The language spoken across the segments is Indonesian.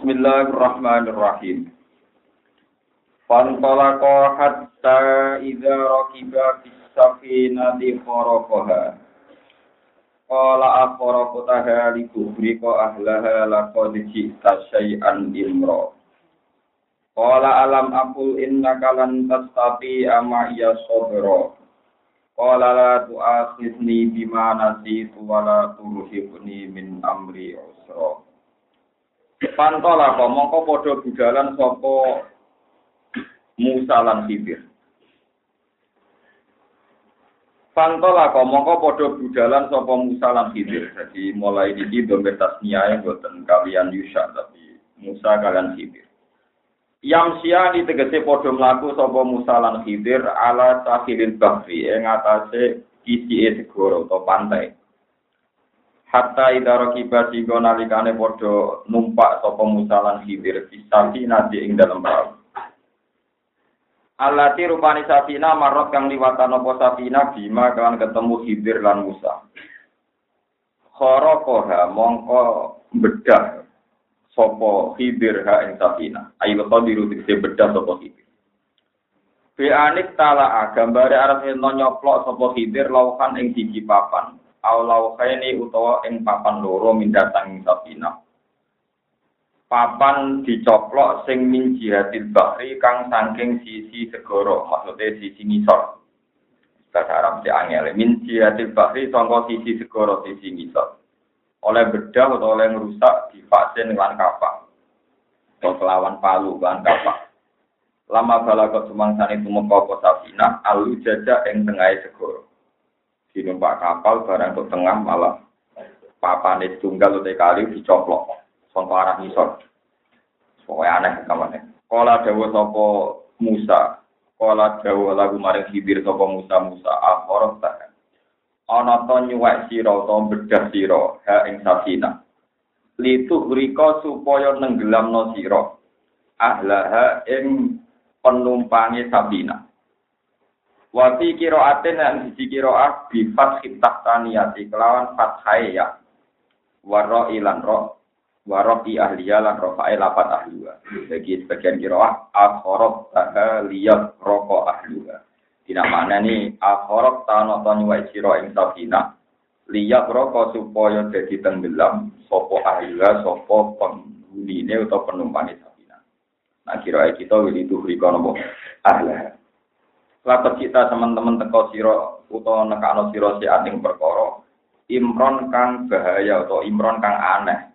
Bismillahirrahmanirrahim. Fantalaqa hatta idza rakiba fis safinati kharaqaha. Qala aqraqtaha li tuhrika ahlaha laqad ji'ta syai'an imra. Qala alam aqul innaka lan tastati ama ya sabra. Qala la tu'akhidni bima nasitu wa la turhibni min amri usra. Pantola kok mongko padha budalan sapa Musa lan Khidir. Pantola kok mongko padha budalan sapa Musa lan Khidir. Jadi mulai iki domber tasniae boten kalian Yusha tapi Musa kalian Khidir. Yang sia di tegese padha mlaku sapa Musa lan Khidir ala sahilil bahri ing atase kisi segoro atau pantai. Hatta idara kiba singgo nalikane padha numpak sapa Musa lan Khidir fisati nadi ing dalem perahu. Alati rupani safina marot kang liwatan apa safina bima ketemu Khidir lan Musa. Khorokoha mongko bedah sopo Khidir ha ing safina. Ayo qadiru dikse bedah sopo Khidir. Bianik tala gambare arep nyoplok sopo Khidir lauhan ing siji papan aulau khaini utawa ing papan loro mindatang sapina. Papan dicoplok sing min jihatil bahri kang saking sisi segoro, maksudnya sisi ngisor. Bahasa Arab si angel, min jihatil bahri sangka sisi segoro, sisi ngisor. Oleh bedah atau oleh merusak di vaksin lan kapak. Atau kelawan palu lan kapak. Lama balagot sumangsan itu mengkoko sapina, alu jajak ing tengahai segoro numpak kapal barang ke tengah malah papan itu tunggal utai kali dicoplok. Sampai arah misor pokoknya aneh kamarnya. Kala dawa sopo Musa, kala dawa lagu maring hibir sopo Musa Musa. Akhorot tak. Ana to nyuwek sira to bedah sira. Ha ing safina. Litu riko supaya nenggelamno sira. Ahlaha ing penumpangi sabina. Wafi kiroatin yang sisi kiroah bifat hitah taniyati kelawan fathai ya. Waro ilan roh. Waro i ahliya lan rofa'i lapat ahliya. Bagi sebagian kiroah akhorok taha liyat roko ahliya. Tidak mana nih akhorok tano tani wa siro ing safina. Liyat roko supaya jadi tenggelam sopo ahliya sopo penghuni atau penumpang safina. Nah kiroah kita wili tuh rikono ahliya. Lapat kita teman-teman teko siro utawa nekano siro si ating perkara. Imron kang bahaya atau imron kang aneh.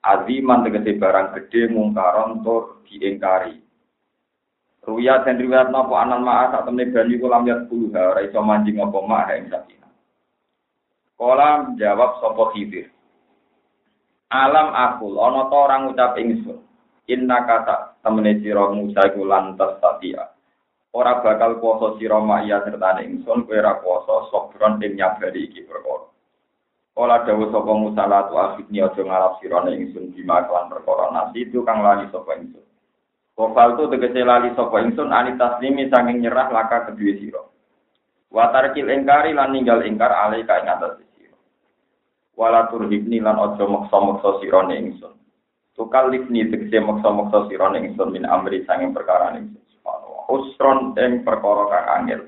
Aziman tegese barang gede mungkaron tur diingkari. Ruya dan riwayat napa anan ma'a sak temne banyu kula lihat puluh ora iso manjing apa. Kala jawab sapa Khidir. Alam akul ana ta orang ucap ingsun. Inna kata temene sira Musa iku lantas tatia ora bakal kuasa sira iya serta ingsun kowe ora kuasa sobron ing nyabari iki perkara. Kala dawuh sapa Musa la tu akhidni aja ngarap sira ingsun bima kelan perkara nasi itu kang lali sapa ingsun. Kofal tu tegese lali sapa ingsun ani taslimi saking nyerah laka kedue sira. Wa tarkil ingkari lan ninggal ingkar alai ka ing atas sira. Wala turhibni lan aja maksa-maksa sira ingsun. Tukal lifni tegese maksa-maksa sira ingsun min amri sanging perkara ingsun usron ing perkara kang angel.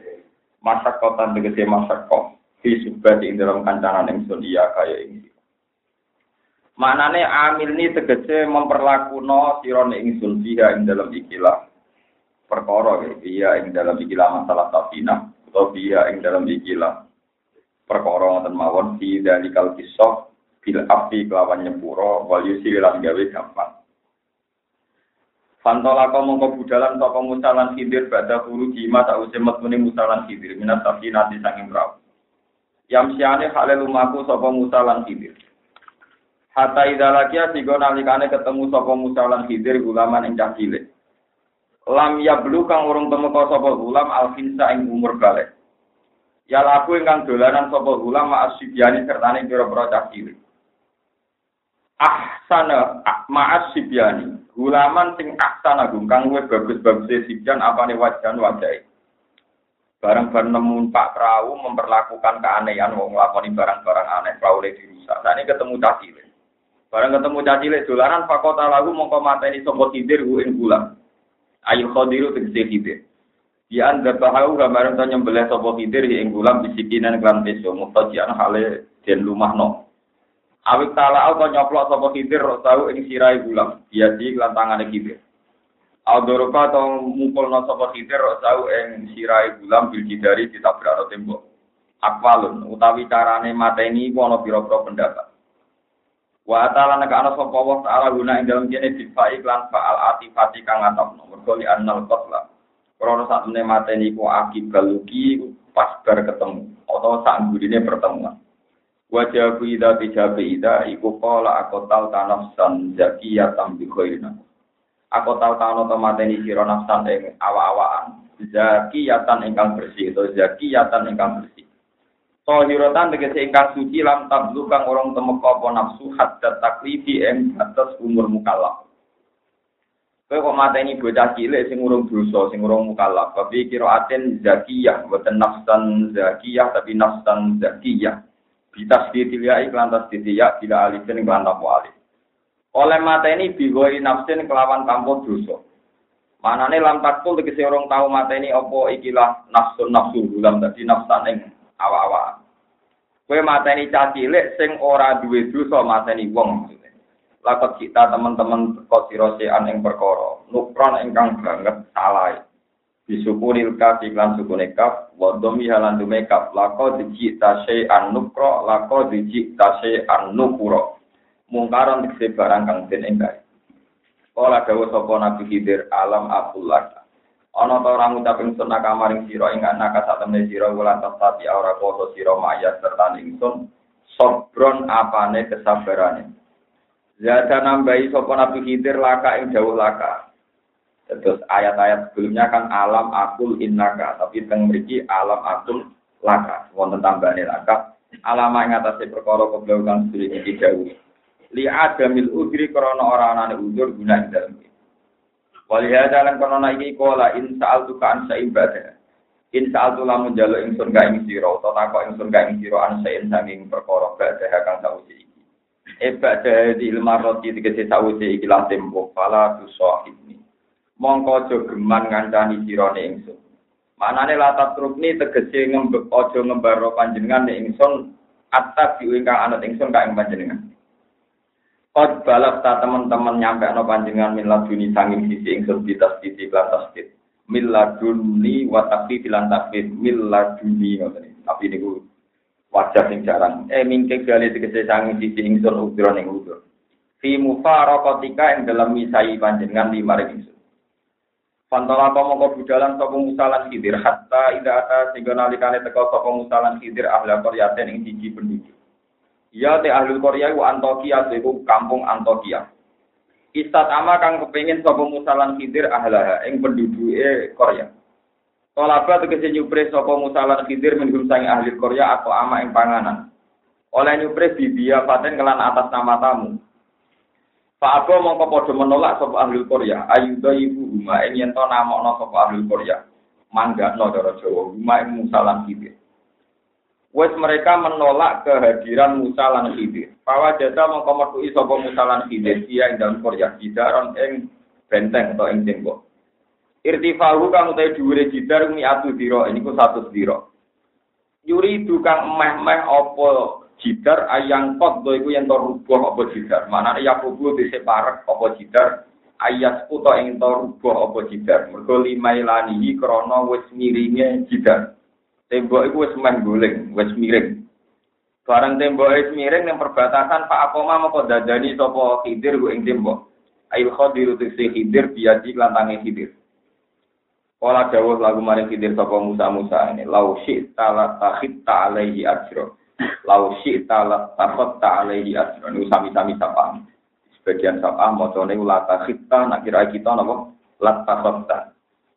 Masak kota tegese masak kok fi subati ing dalam kancanan ingsun iya kaya ini. Manane amil ini tegese memperlakuno sirone ingsun dia ing dalam ikilah perkara iya ing dalam ikilah masalah safina atau dia ing dalam ikilah perkara ngoten mawon fi dalikal kisah bil api kelawan nyepuro wal yusri lan gawe gampang. Fantola kau mongko budalan toko musalan hidir pada huru jima tak usah metuni musalan hidir minat tapi nanti sanging perahu. Yang siane halal lumaku sopo musalan hidir. Hatta idalakia sigo nalikane ketemu sopo musalan hidir gulaman ing cilik. Lam ya belu kang urung temu kau sopo gulam alfinsa ing umur balik. Ya laku ingkang dolanan sopo gulam maas sibiani sertane pira-pira cah cilik. Ahsana maas sibiani Gulaman sing aksan agung kang luwih bagus-bagus sibjan apane wajan wajahe. Barang-barang nemu Pak Perahu memperlakukan keanehan wong nglakoni barang-barang aneh perahu dirusak. Ini ketemu cacile. Barang ketemu caci lek dolaran fakota lagu mongko mateni sapa hidir ku ing bulan. Ayu khadiru tegese hidir. Di anda bahayu gambaran to nyembelih sapa hidir ing bulan bisikinan klan peso mutajian hale den lumahno. Awik tala auto nyoplok sapa hidir tahu ing sirai bulan. Dia di klan tangane hidir. Aldoroka atau mupulno sapa khidir tahu ing sirai bulam bil jidari ditabrak tembok. Akwalun utawi carane mateni iku ana pira-pira pendapat. Wa ta'ala nek ana sapa Allah taala guna ing dalem kene difa iklan fa'al atifati kang atapno mergo li annal qatla. Krana sak mateni iku akibal luki pas ketemu atau sak gurine pertemuan. Wajah ida tijabe ida iku qala akotal tanafsan zakiyatan bi khairina aku tahu tahu to mateni sira nafsan awa-awaan zakiyatan ingkang bersih atau zakiyatan ingkang bersih Tohirotan tegese ingkang suci lam tablu kang orang temuk apa nafsu hatta taklifi ing atas umur mukallaf. Kowe kok mateni bocah cilik sing urung dosa, sing urung mukallaf. Tapi kira aten zakiyah, boten nafsan zakiyah tapi nafsan zakiyah. Bitasdidil ya iklan tasdidil ya bila alifin iklan alif oleh mata ini bigoi nafsin kelawan tanpa dosa. Manane lam takul tegese orang tahu mata ini opo ikilah nafsun nafsu dalam tadi nafsan ing awa-awa. Kue mata ini cacilik sing ora duwe dosa mata ini wong Lakot kita teman-teman kok sirosean ing perkara nukron ingkang banget salah. Disukunil kaf iklan sukune kaf wa dhammi halan dume kaf lako diji tasy an nukro lako diji tasy an nukuro mungkaran dikse barang kang den engkai. Kala dawuh sapa Nabi Khidir alam abdullah. Ana ta ora ngucap ingsun nakamaring sira ing anak satemene sira wulan tapi ora kuasa sira mayat serta ingsun sobron apane kesabarane. Zada nambahi sapa Nabi Khidir laka ing dawuh laka. Terus ayat-ayat sebelumnya kan alam akul innaka, tapi teng mriki alam akul laka. Wonten tambahane laka. Alama ing atase perkara ke belakang sedherek iki dawuh li adamil udri krana ora anane udur guna ing dalem Wali hada lan kono iki kola in sa'altu ka an ibadah. In sa'altu lamun njaluk ingsun ka ing sira utawa takok ingsun ka ing sira an sa'in saking perkara badah kang sausi iki. E badah di ilmu roti tegese sausi iki lan tempo fala tu sahibni. Mongko aja geman ngancani sirane ingsun. Manane latat trukni tegese ngembek aja ngembaro panjenengan ingsun atas diingkang anut ingsun ka ing panjenengan. Kod balap ta teman-teman nyampe no panjenengan milah duni sanging sisi ingsun bitas sisi lantas tit. Milah duni watafi bilan takfit milah duni Tapi niku wajah sing jarang. Eh mingke gali tegese sanging sisi ingsun udron ing udur. Fi mufarokotika yang dalam misai panjenengan lima ingsun. Pantola kau budalan sapa musalan hidir hatta ida ata sehingga nalikane teko sapa musalan hidir ahla koryaten ing siji penduduk. Ya te ahli Korea ku Antokia itu kampung Antokia. Istat ama kang kepengin sapa musalan khidir ahlaha ing penduduke Korea. Tolaba tegese nyupre sapa musalan khidir minhum sang ahli Korea atau ama ing panganan. Oleh nyupre bibia paten kelan atas nama tamu. Pak Abu mongko padha menolak sapa ahli Korea. Ayuda ibu huma ing yen to namokno sapa ahli Korea. Mangga no cara Jawa, huma ing musalan khidir. Wes mereka menolak kehadiran Musa lan Khidir. Pawa jasa mongko metuki sapa Musa lan Khidir dia ing dalem Korea jidaron ing benteng atau ing tembok. Irtifahu kang utahe dhuwure jidar mi atu dira niku satu dira. Yuri dukang meh-meh apa jidar ayang pot do iku yen to rubuh apa jidar. Manane ya kubu dise parek apa jidar ayat uta ing to rubuh apa jidar. Mergo limailanihi krana wis miringe jidar. Tembok itu wis meh guling, wis miring. Barang tembok wis miring yang perbatasan Pak Akoma mau kok dadani sapa Khidir ku ing tembok. Ail Khadir si Khidir biadi lantange Khidir. Kala dawuh lagu maring Khidir sapa Musa Musa ini lau syi'ta la takhitta alaihi ajra. Lau syi'ta la takhatta alaihi ajra. Ini sami-sami sapa. Sebagian sapa macane la takhitta nak kira kita napa? La takhatta.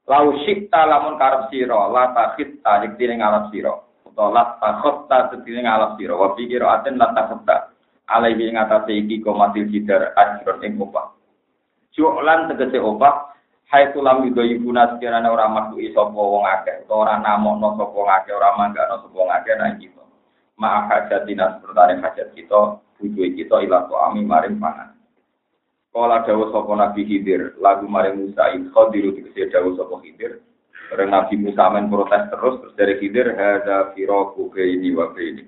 Lau syikta lamun karep sira, la takhitta yektine ngalap sira. Utawa la takhatta yektine ngalap sira. Wa fi qiraatin la takhatta. Alaihi ing atase iki komatil jidar ajron ing opah. Ju'lan tegese opah Hai tulam yudo ibu naskirane ora makhluk sapa wong akeh, ora namokno sapa wong akeh, ora manggano sapa wong akeh nang kita. Ma'a hajatina sepertane hajat kita, butuh kita ilah ami maring pangan. Kala dawa sapa Nabi Khidir, lagu maring Musa in khadiru dikese dawa sapa Khidir. Bareng Nabi Musa men protes terus terus dari Khidir hadza firaku baini wa baini.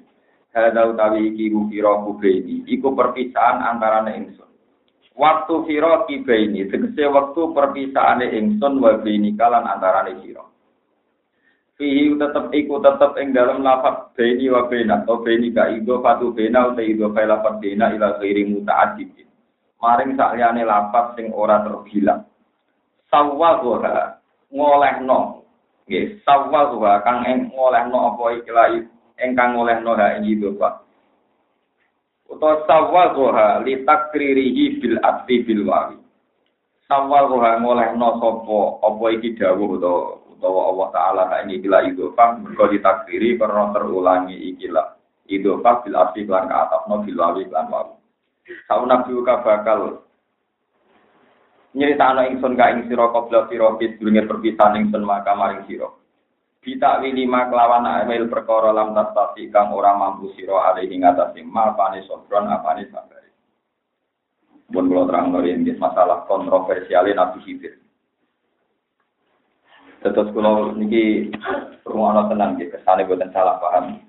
Hadza utawi iki firaku baini, iku perpisahan antarane ingsun. Waktu firaki baini, tegese waktu perpisahane ingsun wa baini kalan antarane sira. Fihi tetep iku tetep ing dalam lafaz baini wa baina atau baini ka ido fatu baina uta ido fa lafaz baina ila ghairi muta'addid. Maring sakliyane lafaz sing ora terbilang. Sawwaha ngolehno. Nggih, sawwaha kang ing ngolehno apa ikilah ingkang ngolehno ha ing ido fa. Utawa sawwaha li takririhi bil atfi bil wawi. Sawwaha ngolehno sapa apa iki dawuh utawa utawa Allah Ta'ala tak ini ikilah idofah, mereka ditakdiri karena terulangi ikilah idofah bil asli klan ke atas, no bil wali klan wali. Kau nabi uka bakal nyerita anak ingsun ka ing siro kobla siro bis dunia perpisahan ingsun maka maring siro. Kita lima kelawan amil perkara lam tastati kang ora mampu siro alaihi ngatasi ma apane sobron apane sabari. Pun kalau terang dari masalah kontroversialnya Nabi Khidir. Terus kalau niki rumah tenang gitu, kesane buatan salah paham.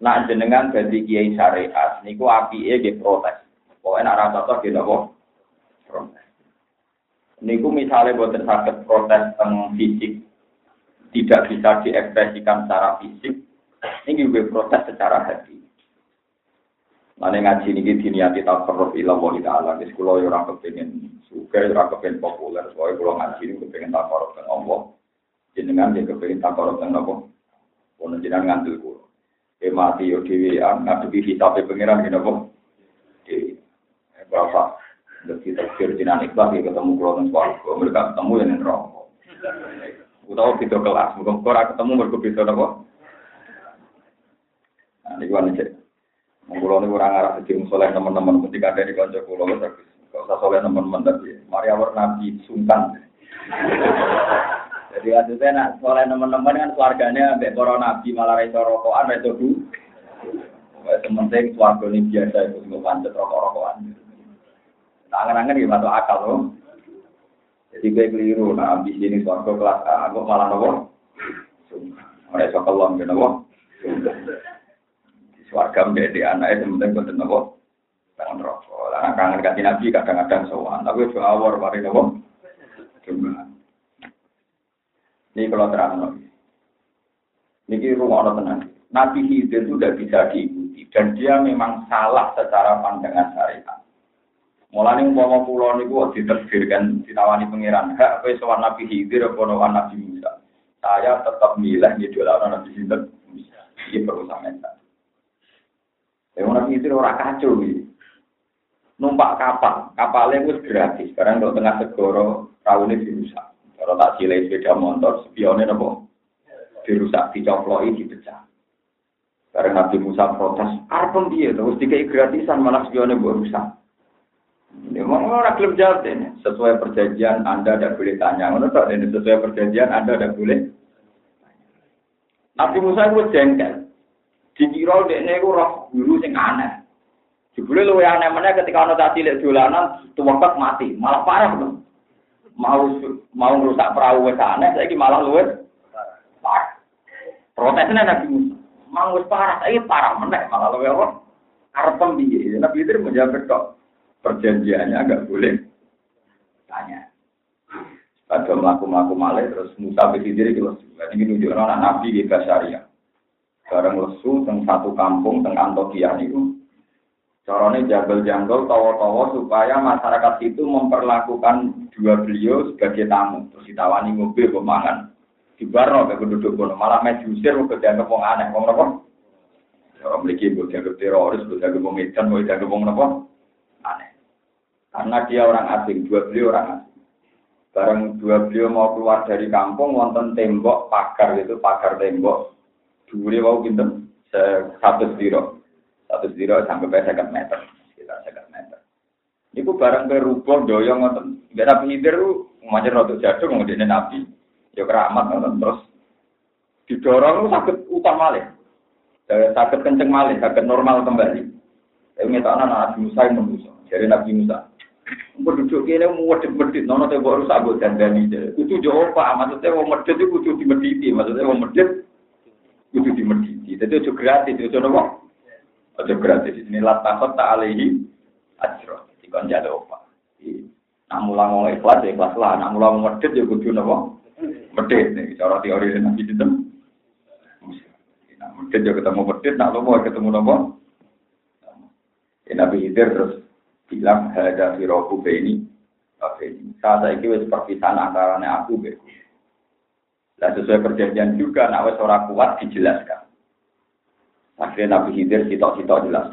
Nak jenengan ganti kiai syariat, niku e gitu protes. Pokoknya nak rasa toh gitu kok protes. Niku misalnya buatan sakit protes tentang fisik, tidak bisa diekspresikan secara fisik, ini juga protes secara hati. Mana ngaji ini diniati takarruf ila wa ta'ala. Wis kula yo ora kepengin suka, ora kepengin populer, soalnya kula ngaji ini kepengin takarruf dengan Allah. Jenengan dia kepengin takarruf dengan apa? Ono jenengan ngandel kula. E mati yo dhewe ngadepi hisabe pangeran ngene apa? Dewi. Berapa? Lebih takdir jenengan ikhlas ketemu kula nang swarga, mereka ketemu yang neraka. Utawa kelas, muga ora ketemu mergo beda? Nah, ini gua nih Kulo ini kurang arah sedih soleh teman-teman ketika ada di konco kulo bagus. Gak usah soleh teman-teman tapi Maria awal nabi sungkan. Jadi maksudnya nak soleh teman-teman kan keluarganya ambek para nabi malah reso rokokan reso bu. Sementing keluarga ini biasa itu nggak pancet rokok-rokokan. Tangan-tangan gitu masuk akal loh. Jadi gue keliru, nah ambisi ini keluarga kelas aku malah nopo. Mereka keluar gitu nopo. Warga menjadi anak itu buat nopo. Tangan rokok. Lah kangen kasih nabi kadang-kadang sowan. Tapi doa war mari nopo. Cuma. Ini kalau terang nopo. Ini rumah orang tenang. Nabi Khidir itu sudah bisa diikuti dan dia memang salah secara pandangan syariat. Mulane umpama kula niku diterbirkan ditawani pangeran, hak kowe sowan Nabi Khidir apa Nabi Musa. Saya tetap milih ngidolakno Nabi Khidir. Ini perlu sampeyan. Ya orang itu orang kacau gitu. Numpak kapal, kapalnya itu gratis. Sekarang kalau tengah segoro, ini dirusak. Kalau tak silai sepeda motor, spionnya nopo dirusak, dicoploi, dipecah. Karena Nabi Musa protes, arpem dia terus dikai gratisan malah spionnya buat rusak. Ini mau orang klub jawab ini. Sesuai perjanjian Anda tidak boleh tanya. Menurut ini sesuai perjanjian Anda tidak boleh. Nabi Musa itu jengkel. Dikira dekne iku roh guru sing aneh. Jebule luwe aneh meneh ketika ana tak cilik dolanan tuwekek mati, malah parah lho. Mau mau rusak perahu wis aneh, saiki malah luwe parah. Protesnya Nabi Musa, mau parah, saiki parah meneh malah luwe apa? Arep piye? Nabi itu menjawab kok perjanjiannya agak boleh tanya. Pada melaku-melaku malih terus Musa berpikir itu, ini menunjukkan anak Nabi di syariah bareng lesu teng satu kampung teng Antokia niku. Carane jabal janggal tawa-tawa supaya masyarakat itu memperlakukan dua beliau sebagai tamu. Terus ditawani mobil pemangan. Di barno ke penduduk kono malah mes diusir kok dianggap wong aneh. Wong napa? Orang memiliki mbok dianggap teroris, mbok dianggap wong edan, mbok dianggap? Aneh. Karena dia orang asing, dua beliau orang asing. Bareng dua beliau mau keluar dari kampung, wonten tembok pagar itu, pagar tembok Duri wau pinten satu zero, satu zero sampai sekitar meter, sekitar sekitar meter. Iku barang berubah doyong ngoten. Gak nabi hidir lu macam rotok jatuh kemudian nabi. Ya keramat ngoten terus didorong lu sakit utang malih. Sakit kenceng malih, sakit normal kembali. Tapi ngetakna Nabi Musa yang manusia. Jadi Nabi Musa. Penduduk ini mau medit-medit, nono tembok rusak gue dandani. Kudu jauh pak, maksudnya mau medit itu kudu dimediti, maksudnya mau medit kudu dimediti. Jadi itu gratis, itu nopo. Itu gratis. Ini latakot tak alihi ajro. Dikon jada opa. Nah mulang ngomong ikhlas, ya ikhlas lah. Mulang medit ya kudu nopo. Medit, nih, cara teori Nabi itu. Nah, medit ya ketemu medit, nah lo mau ketemu nopo. Nabi Hidir terus bilang ada firoku beni ini saat ini wes perpisahan antara aku be dan sesuai perjanjian juga nak wes kuat dijelaskan. Akhirnya Nabi Hidir sitok-sitok jelas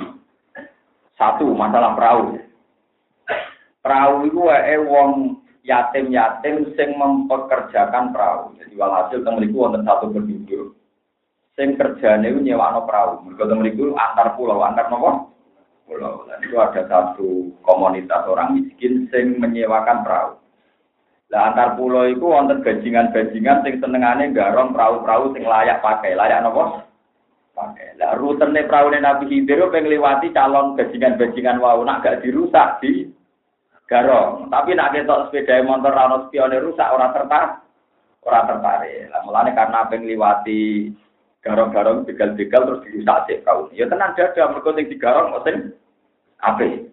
satu masalah perahu. Perahu itu wae wong yatim-yatim sing mempekerjakan perahu. Jadi walhasil temeliku wonten satu penduduk sing kerjane nyewano perahu. Mereka temeliku antar pulau antar nopo? Pulau. Dan itu ada satu komunitas orang miskin sing menyewakan perahu. Lah antar pulau itu wonten bajingan-bajingan sing senengane garong perahu-perahu sing layak pakai. Layak napa? Pakai. Lah rutene perahu Nabi Khidir pengen liwati calon bajingan-bajingan wau nak gak dirusak di garong. Tapi nak ketok sepeda motor rano spione rusak orang tertarik. Orang tertarik. Lah mulane karena pengen liwati garong-garong begal-begal terus dirusak sih kau. Ya tenang dada mereka sing digarong mesin ape.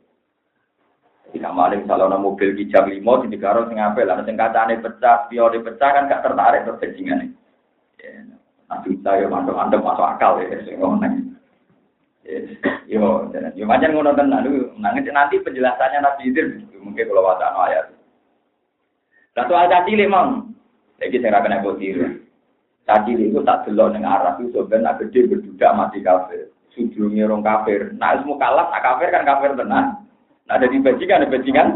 Jika maling kalau mobil kijang limo di digarong sing ape lah sing kacane pecah, pione pecah kan gak tertarik terus bajingan Ya, nanti saya masuk anda masuk akal ya sing ngomong. Yo, yo macam ngono tenan nanti nanti penjelasannya Nabi Idir mungkin kalau wacana ayat. Lah soal caci limang, lagi saya kena botir. Caci itu tak delok ning arah itu sebenarnya gede berdudak mati kafir. Sujudnya orang kafir. Nah, semua kalah, nah kafir kan kafir tenan. Nah, jadi bajingan, bajingan.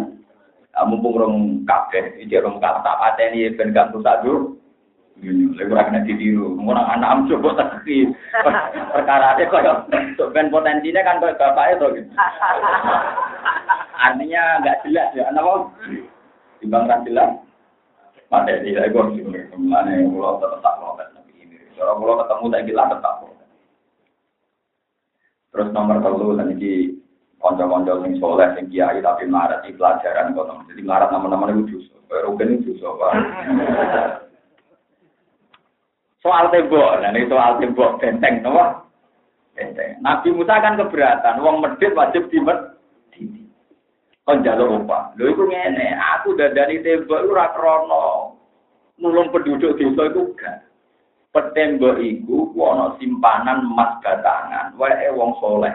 Nah, mumpung orang kafir, ini orang kalah tak pateni ben gak rusak dulu. Lagi ora kena ditiru. Anak am coba tapi perkara ada kok ben potensinya kan kok bapaknya tuh gitu. Artinya nggak jelas ya, kenapa? Timbang ra jelas. Ini sih, mana yang pulau tetap protes nabi ini. Kalau pulau ketemu saya kira tetap. Terus nomor dan ini konco-konco sing soleh, sing kiai tapi marah di pelajaran kok. Jadi marah teman-teman itu justru, Rugen itu justru Soal tembok, nah ini soal tembok benteng, apa? Benteng. Nabi Musa kan keberatan, uang medit wajib dimet. kon jaluk opah. Lho iku ngene, aku dadani tembok ora krana nulung penduduk desa iku gak. Petembok iku ku ana simpanan emas batangan, wae wong soleh.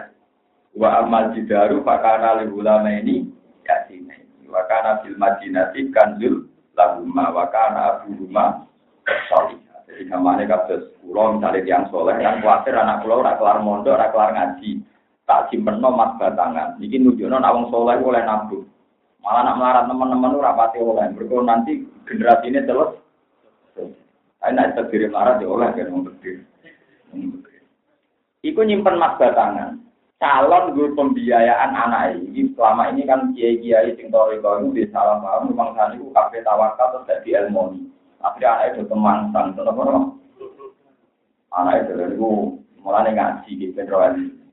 Wa amal jidaru fakana li ulama ini yasine. Wa kana fil madinati kanzul lahumma wa kana abuhuma soleh. Jadi kamane kados kula misale tiyang soleh kan kuwatir anak kula ora kelar mondok, ora kelar ngaji. tak simpen no mas batangan. Niki nunjukno nak wong soleh oleh nabung. Malah nak melarat teman-teman ora pati oleh. Mergo nanti generasi ini terus. Ayo nak terdiri melarat ya oleh kan wong terdiri. Iku nyimpen mas batangan. Calon guru pembiayaan anak ini selama ini kan kiai-kiai sing tori itu di salah paham memang tadi ku kafe tawakal terus jadi ilmu. Akhirnya anak itu kemangsang, terus Anak itu itu mulai ngaji gitu,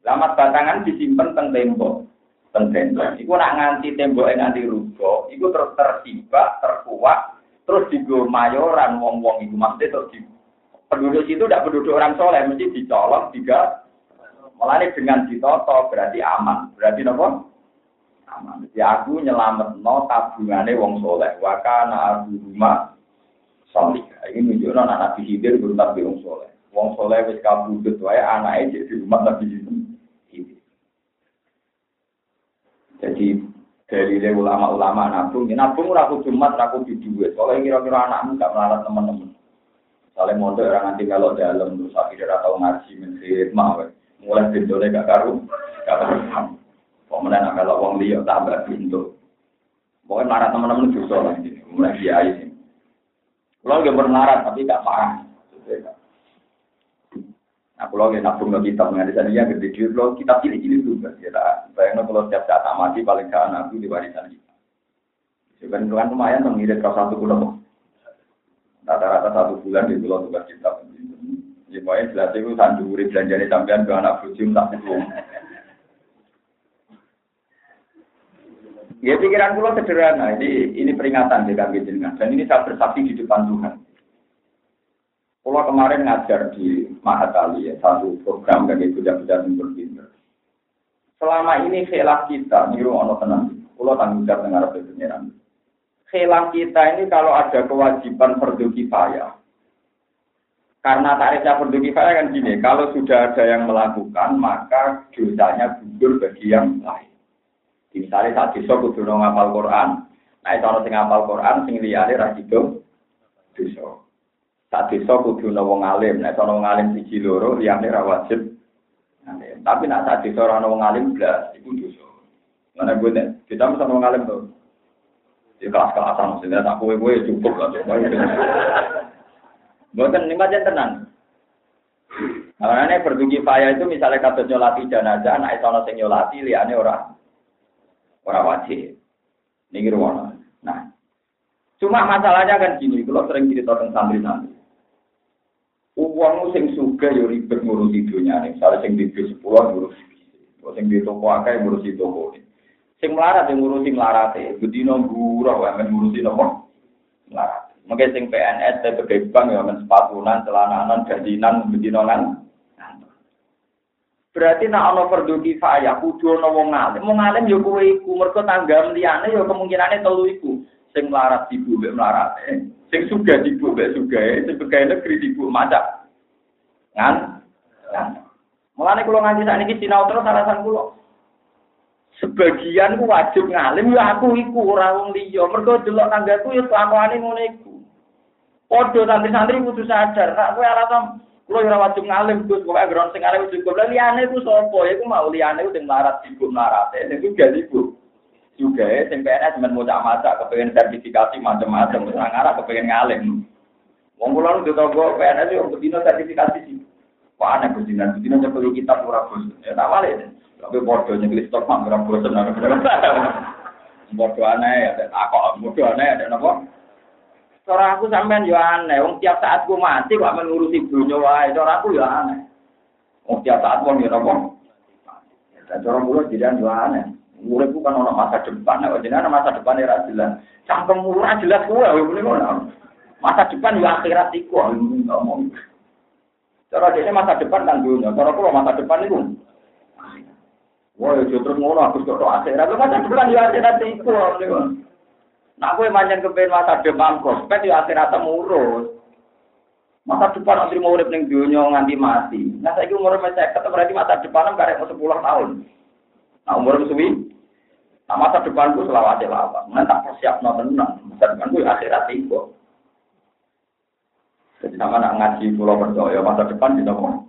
Lamat batangan disimpan teng tembok. Teng tembok. Iku nak nganti tembok yang nganti rugo, iku terus tersibak, terkuat, terus digo mayoran wong-wong iku maksudnya terus di penduduk situ tidak penduduk orang soleh, mesti dicolok tiga. Malah dengan ditoto berarti aman. Berarti nopo? Aman. Jadi aku nyelamet no tabungane wong soleh. Wakana abu rumah soleh. Ini menunjukkan anak Nabi Hidir berutang wong soleh. Wong soleh wis kabudut wae anake di rumah Nabi Hidir. Jadi dari ulama-ulama nabung, ya nabung ora kudu mat, ora kudu duit. Soalnya kira-kira anakmu gak melarat teman-teman. Soalnya mondok orang nanti kalau dalam terus akhirnya atau ngaji menjadi mah, mulai bintone gak karu, gak karu. Pemenang kalau wong liya tambah pintu. Pokoknya marah teman-teman juga lah ini, mulai kiai ini. Kalau gak bernarat tapi gak parah. Nah, kalau nggak nabung ke kitab nggak ada yang gede duit, kalau kitab pilih-pilih juga. Ya, bayangin kalau setiap saat mati paling gak anak di warisan kita. Sebenarnya ya, kan lumayan mengirit ke satu pulau. Rata-rata satu bulan di pulau tugas kitab. Ya, pokoknya jelas itu sandu urip belanjanya sampean ke anak bujum tak hukum. Ya pikiran kula sederhana. Ini ini peringatan di kami jenengan. Dan ini saya bersaksi di depan Tuhan. Kalau kemarin ngajar di Mahatali ya, satu program bagi budak-budak yang berpinter. Selama ini khilaf kita, niru ono tenang. Kalau tanggung jawab dengar pengiran. Khilaf kita ini kalau ada kewajiban fardu kifayah. Karena tarifnya fardu kifayah kan gini, kalau sudah ada yang melakukan, maka dosanya gugur bagi yang lain. Misalnya saat desa kudu ngapal Quran. Nah, itu orang sing ngapal Quran sing liyane ra sido desa. Saat desa kudu wong alim. Nah, itu wong alim siji loro liyane ra wajib. Tapi nak saat desa ora wong alim blas iku dosa. Mana gue nih, kita mesti wong alim tuh. Di kelas-kelasan maksudnya tak kue-kue cukup lah. Bukan ini macam tenang. Karena ini berdugi faya itu misalnya kata nyolati jenazah, nah itu orang nyolati, liane orang Orang wajib. Ini ruang. Nah, cuma masalahnya kan gini, kalau sering cerita tentang santri-santri. Uang sing suka yo ribet ngurusi dunia nih, misalnya sing di bis sepuluh ngurusi bis, sing di toko akeh ngurusi toko. Sing melarat yang ngurusi melarat ya, bedino gurah wae ngurusi melarat. Mungkin sing PNS tapi bank ya men sepatunan, celananan, gajinan, bedino kan. Berarti nak ana fardhu kifayah kudu ana wong alim. Wong alim ya kowe iku mergo tanggam liyane ya kemungkinane telu iku. Sing melarat ibu mbek melarat. Sing sugih ibu mbek sugih, sing pegawai negeri ibu macak. Kan? Mulane kula nganti sakniki sinau terus alasan kula. Sebagian ku wajib ngalim ya aku iku ora wong liya. Mergo delok tanggaku ya kelakuane ngono iku. Padha santri-santri kudu sadar, nak kowe alasan Kulo ora wajib ngalim Gus, pokoke gron sing arep cukup. Lah liyane iku sapa? Iku mau liyane sing marat ibu marate. Sing juga ibu. Juga sing PNS men maca kepengen sertifikasi macam-macam, wis ngarep kepengen ngalim. Wong kula nu toko PNS yo bedino sertifikasi sih. Wah, ana Gus dinan, bedino nyepeli kitab ora bos. Ya tak wale. Tapi padha nyekli stok mak ora bosen. Bodoh aneh ya, tak kok bodoh aneh ada napa? Cara aku sampean yo aneh, wong tiap saat ku mati kok mengurusi dunya wae, cara aku yo aneh. Wong tiap saat wong yo napa? Dan cara mulut jadi yo aneh. Urip kan ono masa depan, nek jenengan masa depan ora jelas. Cangkem ora jelas kuwi yo ngene ngono. Masa depan yo akhirat iku ngomong. Cara dene masa depan kan dunya, cara kula masa depan iku Wah, yo terus ngono aku kok akhirat. Masa depan yo akhirat iku. Nah, aku manjen kepen masa depan prospek ya akhirat temurus. Masa depan nanti mau urip ning dunia nganti mati. Nah, saya umur saya ketemu berarti masa depan karek mau sepuluh tahun. Nah, umur suwi. Nah, masa depanku selawat lama. Nah, tak persiap no tenang. Masa depanku ya akhirat itu. Jadi sama nak ngaji pulau percaya masa depan kita mau.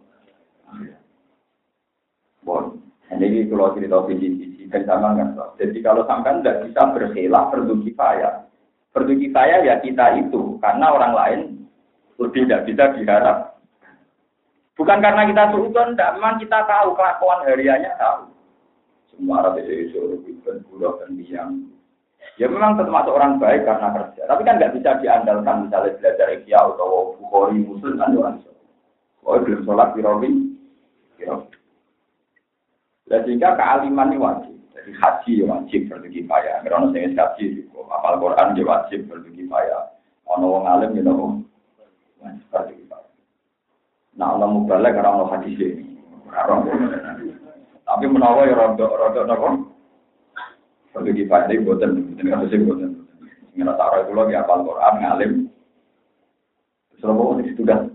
Bon, ini kalau cerita visi dan nggak Jadi kalau sampai tidak bisa berkhilaf perlu kifayah. Perlu kifayah ya kita itu karena orang lain lebih tidak bisa diharap. Bukan karena kita suudon, tidak. Memang kita tahu kelakuan hariannya tahu. Semua Arab itu dan pulau dan diam. Ya memang termasuk orang baik karena kerja. Tapi kan nggak bisa diandalkan misalnya belajar ikhya atau bukhori muslim kan orang. Oh belum sholat birobi. Dan sehingga kealiman ini wajib. Jadi haji ya wajib fardu kifayah. Karena sing haji juga apal Quran ya wajib fardu kifayah. Ono wong alim ya nopo wajib fardu kifayah. Nah, Allah mubalek karena ono hadis ini. Tapi menawa ya rodok rodok nopo fardu kifayah ini boten kados sing boten. Sing ora tak kula ya apal Quran ngalim. Selama itu kan.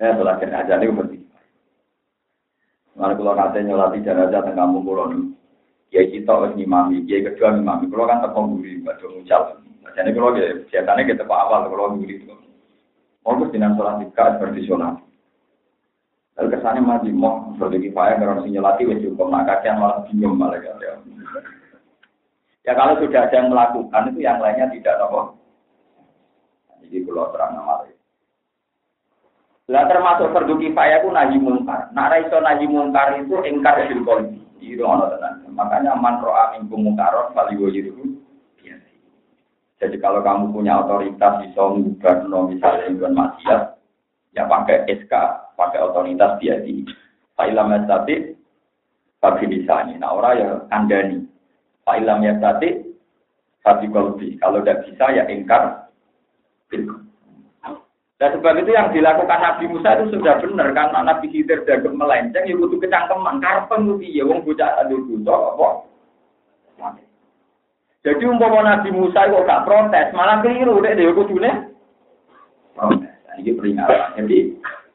Ya, belajar aja nih berarti. Kalau nanti nyolati jenazah tengah kampung nih, kiai kita harus ngimami, kiai kedua ngimami. Kalau kan tepung buri, baca ngucal. Jadi kalau ya biasanya kita pak awal kalau buri itu. Mau dengan sholat tiga seperti sholat. Lalu kesannya mati mau seperti kifayah karena si nyolati wes cukup nak kakian malah bingung malah ya. Ya kalau sudah ada yang melakukan itu yang lainnya tidak nopo. Jadi kalau terang nama lah termasuk fardu kifayah ku nahi mungkar. Nak ra iso nahi mungkar itu ingkar bil qalbi. Itu ono tenan. Makanya man ro'a minkum mungkaron fali wajiru Jadi kalau kamu punya otoritas bisa no misalnya ingin maksiat, ya pakai SK, pakai otoritas dia di Fa'ilam tapi bagi misalnya. Nah orang ya kandani. Pak Ilham ya tadi, kolbi. Kalau tidak bisa ya ingkar. Dan sebab itu yang dilakukan Nabi Musa itu sudah benar karena Nabi Khidir dagang melenceng ya butuh kecangkeman karpen itu ya wong bocah aduh butuh apa. Jadi umpama Nabi Musa kok gak protes, malah keliru deh dia kudune. Protes. Nah, ini peringatan. Jadi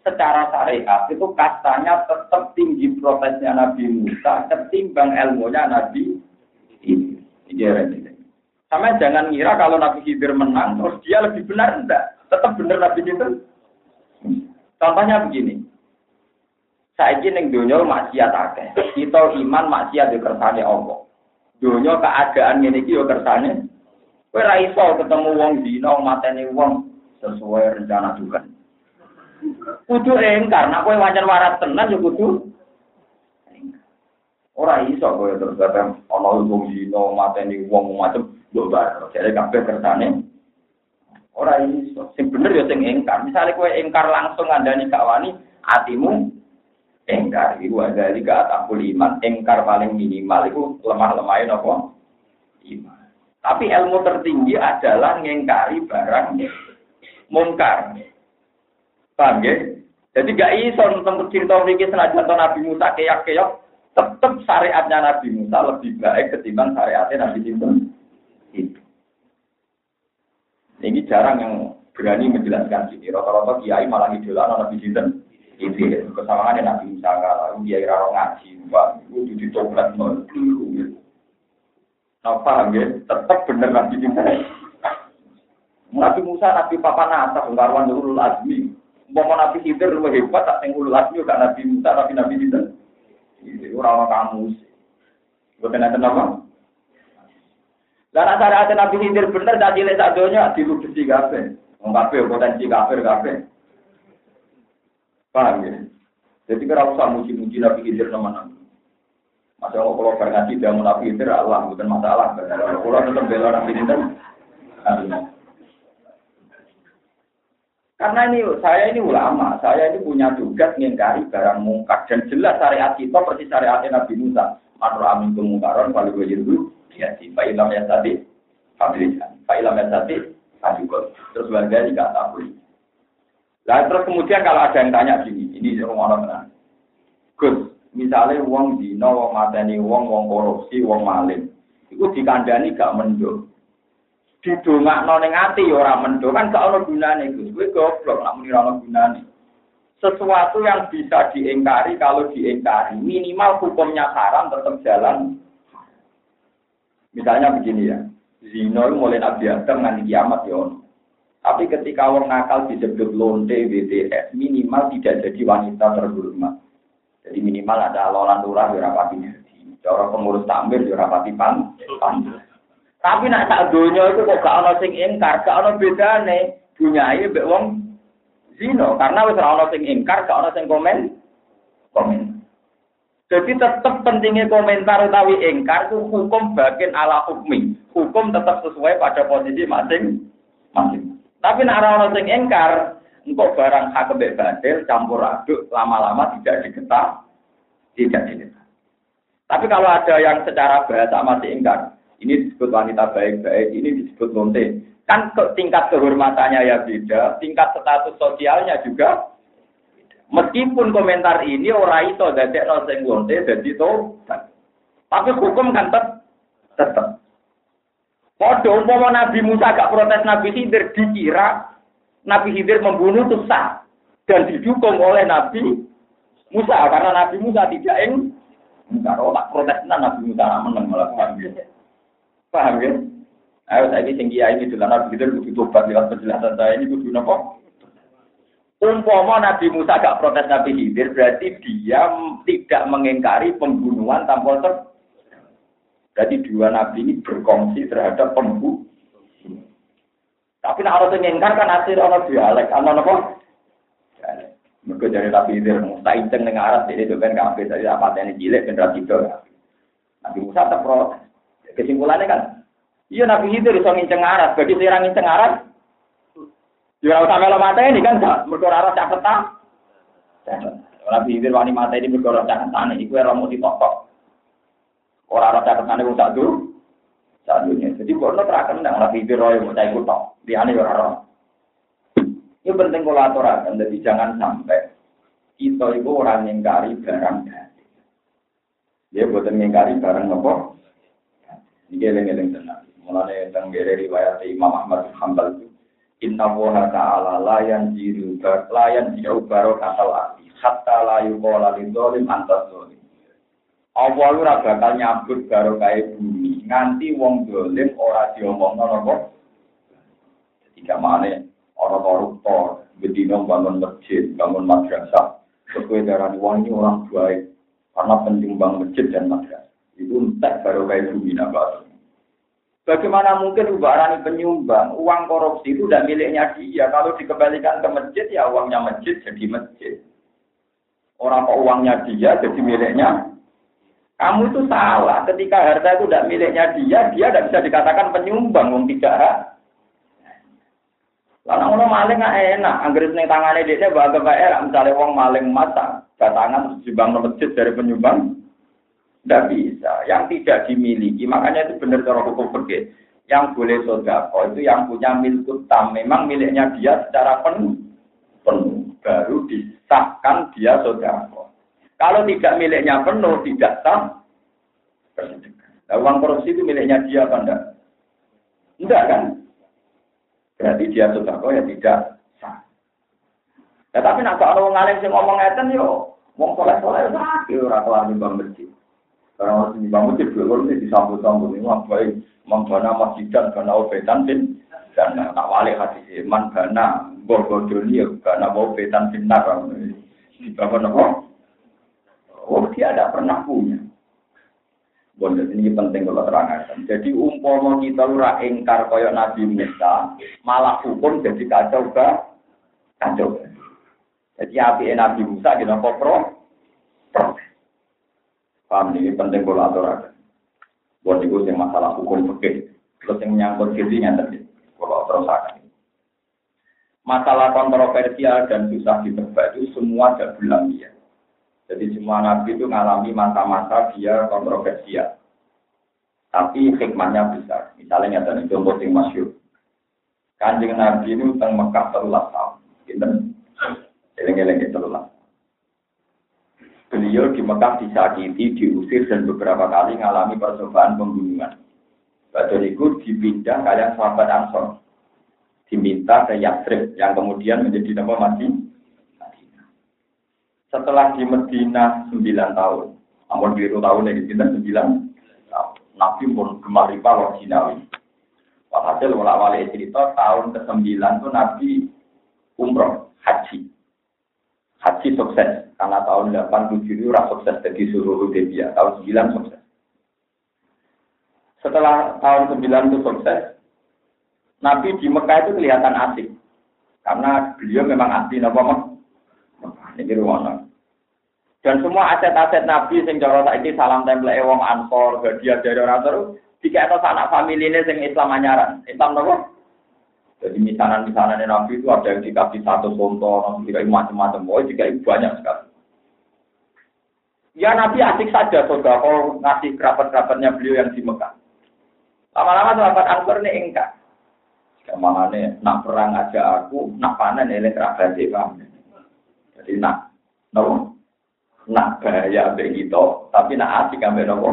secara syariat itu kastanya tetap tinggi protesnya Nabi Musa ketimbang ilmunya Nabi ini. Ini Sama jangan ngira kalau Nabi Khidir menang terus dia lebih benar enggak. Tetap benar Nabi Khidir. Contohnya begini. Saya ingin dunia maksiat akeh. Kita iman maksiat di kersane Allah. Dunia keadaan ini yo kersane. Kowe ra iso ketemu wong dina mateni wong sesuai rencana Tuhan. Kudu engkar, nak kowe wajan waras tenan yo kudu Ora iso kowe terus ana wong dina mateni wong macam mbok bar. Jare kabeh kersane. Ora iso. Sing bener ya sing engkar. Misale kowe engkar langsung ngandani gak wani, atimu engkar iku ada di atakul iman. Engkar paling minimal iku lemah-lemahin apa? Iman. Tapi ilmu tertinggi adalah ngengkari barang mungkar. Paham ya? Jadi gak iso tentang cerita mriki senajan Nabi Musa keyak-keyak tetap syariatnya Nabi Musa lebih baik ketimbang syariatnya Nabi. Itu. Ini jarang yang berani menjelaskan sini. Rata-rata kiai malah idola Nabi Sinten. Itu ya. Kesamaan Nabi Musa kalau kiai raro ngaji, pak itu ditoplat nol. Nah, paham ya? Tetap benar Nabi Sinten. Nabi Musa, Nabi Papa Nata, Bengkarwan Ulul Azmi. Mau Nabi Khidir lebih hebat, tak yang Ulul Azmi, gak Nabi Musa, tapi Nabi Sinten. Itu orang kamu. Bukan ada nama. Asal ada Nabi Khidir bener, tak cilik tak donya, diludesi kafe. Wong kafe, potensi kafir kafe. Paham ya? Jadi kira usah muji-muji Nabi Khidir nama-nama. Masa kalau kalau ngaji dia mau Nabi Khidir, Allah, bukan masalah. Kalau tetap bela Nabi Khidir, Karena ini saya ini ulama, saya ini punya tugas mengingkari barang mungkar dan jelas syariat kita persis syariat Nabi Musa. Matur amin kemungkaran kalau gue ya si Pak Ilham ya tadi Fadlisan, Pak Ilham ya tadi Adikot. Terus warga juga tahu. Nah terus kemudian kalau ada yang tanya gini, ini rumah orang Gus, misalnya uang dino, uang mateni, uang, uang korupsi, uang maling, itu dikandani gak mendung. Didongakno ning ati ya ora mendo kan gak ono gunane Gus. Kowe goblok nek muni ora gunane. Sesuatu yang bisa diingkari kalau diingkari minimal hukumnya haram tetap jalan misalnya begini ya zina mulai Nabi Adam nanti kiamat ya tapi ketika orang nakal disebut lonte BTS minimal tidak jadi wanita terhormat jadi minimal ada lolan lurah ya rapati jadi cara pengurus takmir ya rapati pan pan tapi nak tak donya itu kok gak ono sing ingkar, gak ono bedane dunyae mbek wong zina karena wis ora ono sing ingkar, gak ono sing komen. Komen. Jadi tetap pentingnya komentar utawi ingkar itu hukum bagian ala hukmi. Hukum tetap sesuai pada posisi masing-masing. Tapi nak sing ingkar, engkau barang hak badil campur aduk lama-lama tidak diketah, tidak diketah. Tapi kalau ada yang secara bahasa masih ingkar, ini disebut wanita baik-baik, ini disebut lonte. Kan tingkat kehormatannya ya beda, tingkat status sosialnya juga Meskipun komentar ini orang itu dari no sing lonte jadi tobat. Tapi hukum kan tetap tetap. Podo umpama Nabi Musa gak protes Nabi Khidir dikira Nabi Khidir membunuh itu sah dan didukung oleh Nabi Musa karena Nabi Musa tidak ing kalau tak protes Nabi Musa menang malah Paham ya? Ayo saya ini tinggi ini dalam begitu kudu tobat lewat penjelasan saya ini kudu nopo. Umpama Nabi Musa gak protes Nabi Khidir berarti dia tidak mengingkari pembunuhan tanpa ter. Berarti dua nabi ini berkongsi terhadap pembunuh. Tapi nak harus mengingkar kan hasil orang dialek, ana nopo? Mereka dari Nabi Khidir Musa inceng dengan arah jadi itu kan kafe tadi apa yang cilik generasi itu. Nabi Musa tak protes. Kesimpulannya kan, iya Nabi itu bisa nginceng arat. Bagi seorang nginceng arat, ya usah melo mata ini kan, mereka arat caket tak. Nabi itu wani ini mereka arat caket tanah. Iku era mau ditokok. Orang arat caket tanah itu tak dulu. Saat dunia. Jadi kalau terakan nggak lagi biro yang mau cai kutok, dia aneh orang. Ini penting kalau aturakan, jadi jangan sampai kita itu orang yang kari barang Dia buatan ngingkari barang apa? Ini geleng-geleng tenang. Mulanya tentang riwayat Imam Ahmad Hanbal itu. Inna woha ta'ala layan jiru layan jiru baro kasal ati. Hatta layu kola lidolim antas dolim. Allah lu bakal nyambut baro kaya bumi. Nganti wong dolim ora diomong nopo. Ketika mana orang koruptor, bedino bangun masjid, bangun madrasah. Sesuai darah wong orang baik. Karena penting bangun masjid dan madrasah. Itu entek baro kaya bumi nabatu. Bagaimana mungkin ubarani penyumbang, uang korupsi itu tidak miliknya dia. Kalau dikembalikan ke masjid, ya uangnya masjid jadi masjid. Orang kok uangnya dia jadi miliknya. Kamu itu salah. Ketika harta itu tidak miliknya dia, dia tidak bisa dikatakan penyumbang, uang tidak. Karena orang maling nggak enak. Angger seneng tangannya dia, bahagia baik. Misalnya uang maling mata, datangan sumbang masjid dari penyumbang. Tidak bisa. Yang tidak dimiliki, makanya itu benar cara hukum pergi. Yang boleh sodako itu yang punya milik utama. Memang miliknya dia secara penuh. Penuh. Baru disahkan dia sodako. Kalau tidak miliknya penuh, tidak sah. Nah, uang korupsi itu miliknya dia apa enggak? Enggak kan? Berarti dia sodako ya tidak sah. Ya, tapi nak kalau ngalim sih ngomong ngeten yo, wong soleh soleh sakit orang kelar bang masjid. Karena masih bangun di dulu ini disambut-sambut ini apa membana masjid dan karena obetan bin dan tak wali hati man karena bobo dunia karena obetan bin nar di bawah nopo. Oh dia tidak pernah punya. Bondet ini penting kalau terangkan. Jadi umpama kita ora engkar kaya Nabi Musa, malah hukum jadi kacau ke kacau. Jadi api Nabi Musa di nopo pro, pro. Paham ini penting kalau aturakan. Buat itu yang masalah hukum fikih. Terus yang menyangkut gizinya tadi. Kalau terusakan. Masalah kontroversial dan susah ditebak itu semua ada ya. Jadi semua nabi itu mengalami masa-masa dia kontroversial. Tapi hikmahnya besar. Misalnya ada contoh yang masyur. Kanjeng Nabi ini utang Mekah terulas tahun. Kita eleng-eleng terulas beliau di Mekah disakiti, diusir dan beberapa kali mengalami percobaan pembunuhan. Badal itu dipindah kalian sahabat Ansor. Diminta ke Yathrib yang kemudian menjadi nama mati. Setelah di Medina 9 tahun, namun biru tahun ini kita 9 tahun. Nabi pun gemar riba loh Jinawi. Walhasil wala cerita tahun ke-9 itu Nabi umroh, haji haji sukses karena tahun 87 itu rasa sukses jadi suruh Hudaybiyah tahun 9 sukses. Setelah tahun 9 itu sukses Nabi di Mekah itu kelihatan asik karena beliau memang asli Nabi Mekah ini ruangan dan semua aset-aset Nabi sing cara saiki salam tempel wong ansor hadiah dari orang terus jika ada anak familine sing Islam anyaran. Islam nopo jadi misanan-misanan Nabi itu ada yang dikasih satu contoh, dikasih macam-macam. Oh, dikasih banyak sekali. Ya Nabi asik saja kalau ngasih kerabat-kerabatnya beliau yang di Mekah. Lama-lama sahabat Ansor ini enggak. Ke mana nih, nak perang aja aku, nak panen ini kerabat kami. Jadi nak, no, nak bahaya begitu, tapi nak asik ambil nopo.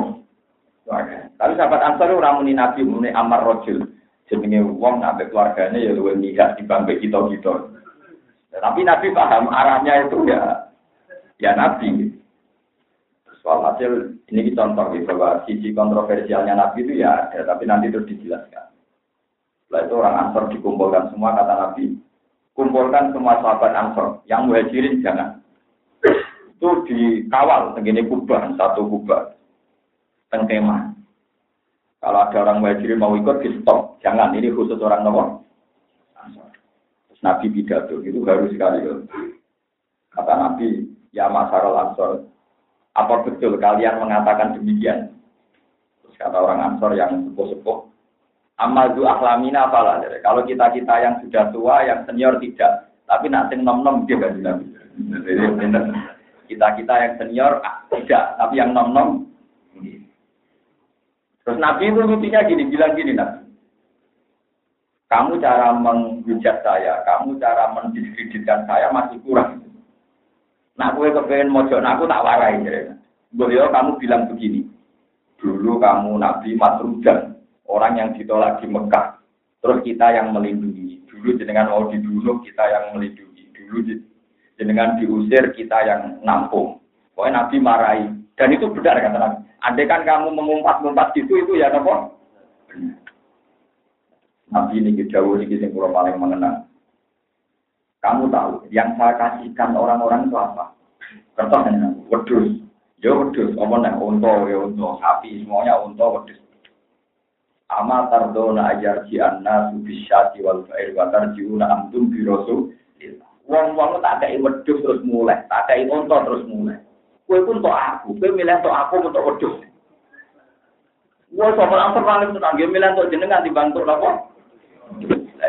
Tapi sahabat Ansor itu ramuni Nabi, muni Amar Rojul jenenge wong nabe keluarganya ya luwih lihat kita kita. Tapi Nabi paham arahnya itu ya ya Nabi. Soal hasil ini contoh gitu bahwa sisi kontroversialnya Nabi itu ya ada, tapi nanti terus dijelaskan. Setelah itu orang Ansor dikumpulkan semua kata Nabi, kumpulkan semua sahabat Ansor yang muhajirin jangan. Itu dikawal segini kubah satu kubah tengkemah kalau ada orang muhajirin mau ikut di stop, jangan ini khusus orang nomor. Terus Nabi pidato itu harus sekali. Kata Nabi, ya masalah ansor, apa betul kalian mengatakan demikian? Terus kata orang ansor yang sepuh-sepuh, amal itu aklamina apalah. Kalau kita kita yang sudah tua, yang senior tidak, tapi nak sing nom nom dia kan Nabi. Kita kita yang senior ah, tidak, tapi yang nom nom Terus Nabi itu lucunya gini, bilang gini Nabi. Kamu cara menghujat saya, kamu cara mendiskreditkan saya masih kurang. Nah, gue kepengen mojok, nah aku tak warai. Beliau kamu bilang begini, dulu kamu Nabi Masrudan, orang yang ditolak di Mekah. Terus kita yang melindungi. Dulu jenengan mau dibunuh, kita yang melindungi. Dulu jenengan diusir, kita yang nampung. Pokoknya Nabi marahi. Dan itu benar kata Nabi. Andai kan kamu mengumpat-ngumpat gitu, itu ya apa? Nabi ini jauh ini yang paling mengenang. Kamu tahu, yang saya kasihkan orang-orang itu apa? Kertas hanya wedus. Ya wedus, apa nih? Unta, ya unta, sapi, semuanya unta, wedus. Ama tardona ajar si anna subisyati wal fa'ir wa tarjiuna antum birosu. Wong-wong tak ada wedus terus mulai, tak ada unta terus mulai. Kue pun untuk aku, kue milih untuk aku untuk wedus. Wah, soal langsung paling tenang, dia milih untuk jenengan dibantu apa? Nah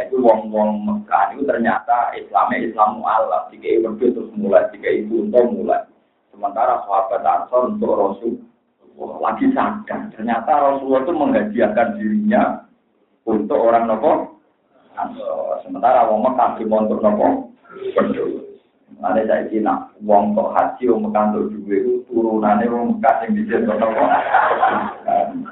itu wong-wong Mekah itu ternyata Islamnya Islam mu'alaf. Jika itu terus mulai, jika itu untuk mulai. Sementara sahabat Ansor untuk Rasul Wah, lagi sadar. Ternyata Rasulullah itu menghadiahkan dirinya untuk orang nopo. Sementara wong Mekah untuk nopo. Berdua. Ada saya kira, wong kok haji, wong Mekah untuk juga itu turunannya wong Mekah yang bisa untuk nopo.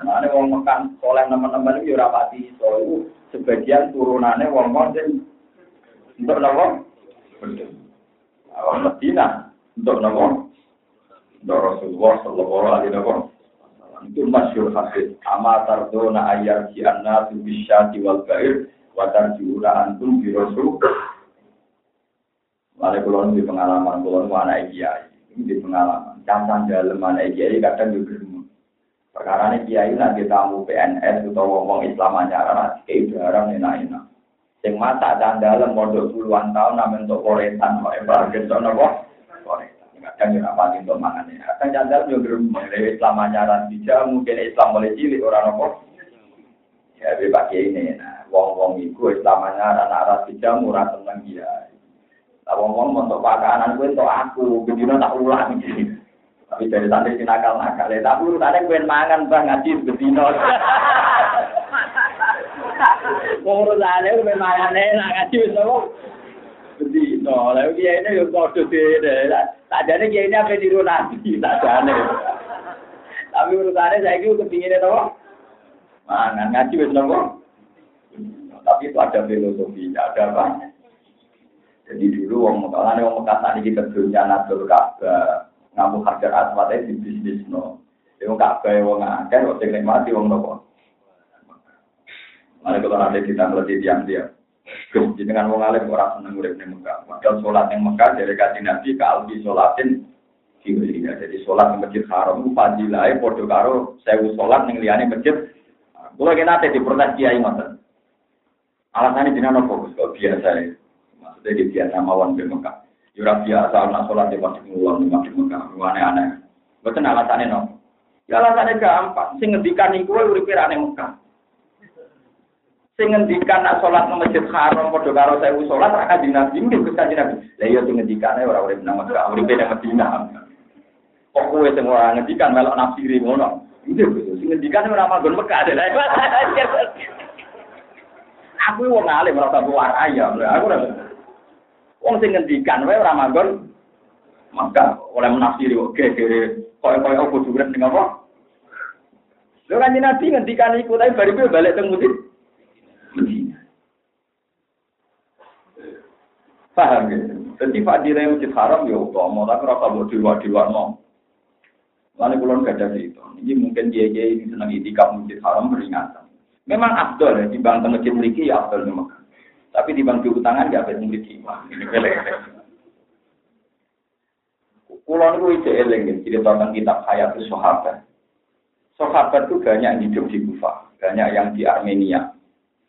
Ada wong Mekah, soleh teman-teman itu ya rapati. So itu sebagian turunannya wong wong untuk nopo awal Medina untuk nopo untuk Rasulullah Shallallahu Alaihi Wasallam. Itu masyur hadis. Amatar dona ayat si anna tu bisyati wal bair watar jiura antum bi Rasul Mari kulon di pengalaman kulon mana kiai di pengalaman cantan dalam mana kiai kadang juga Perkara ini kiai nanti tamu PNS atau ngomong Islam aja kayak jarang enak-enak. Yang mata dan dalam modal puluhan tahun namun untuk koretan, mau embargen sono kok koretan. Kadang juga pati untuk mangan ya. Kadang jandal juga dari Islam ajaran bija mungkin Islam boleh cilik orang nopo. Ya bebas ini. Nah, wong-wong itu Islam arah bija murah seneng dia. Lah wong-wong untuk pakanan gue untuk aku, begini tak ulang gitu. Tapi dari santri si nakal nakal ya. Tapi urutannya gue mangan bang ngaji betino. Urutannya gue mangan enak ngaji betino. Betino. Lalu dia ini yang kode deh. Tak jadi dia ini apa tiru nanti tak jadi. Tapi urutannya saya gue kepingin itu Mangan ngaji betino. Tapi itu ada filosofi, ada apa? Jadi dulu wong Mekah, wong Mekah tadi kita dunia natul Ka'bah ngamu hajar aswate di bisnis no. Dia nggak kaya wong akeh, kok sing nikmati wong nopo. Mari kalau nanti kita ngerti tiang dia. Jadi dengan wong alim orang seneng urip ning Mekah. Padahal sholat yang Mekah dari kaji Nabi ke albi sholatin ya. Jadi sholat di masjid haram itu fadilahnya podo karo sewu sholat yang liane masjid. Kalau kita nanti di protes kiai ngoten. Alasannya dina nopo kok biasa ya. Maksudnya di biasa mawon di Mekah. Yura biasa anak sholat di masjid ngulang di masjid Mekah, aneh-aneh. Betul alasannya no. Ya alasannya gampang. Sing ngendikan iku uripe aneh Mekah. Sing ngendikan nak sholat di masjid haram padha karo sewu sholat ra kanjeng Nabi mungkin Gus kanjeng Nabi. Lah iya sing ngendikane ora urip nang Mekah, uripe nang Madinah. Kok kowe sing ora ngendikan melok nafsiri ngono. Iya sing ngendikan ora manggon Mekah. Aku wong alim ora tak warai ya. Aku ora Wong sing ngendikan wae ora manggon maka oleh menafsiri oke kere koyo-koyo apa durek ning apa? Lho kan Nabi ngendikan iku tapi bariku balik teng Medina. Paham ya? Jadi fadilah masjid haram ya utama, tapi rasa buat di luar no. Lalu kulon gak ada itu. Ini mungkin dia dia ini senang itikaf masjid haram peringatan. Memang abdul ya, di bangsa masjid memiliki ya abdul memang. Tapi di bangku utangan gak ada memiliki. Ini Kulon itu eling, jadi tentang kitab hayat sahabat. Sahabat itu banyak yang hidup di Kufa, banyak yang di Armenia,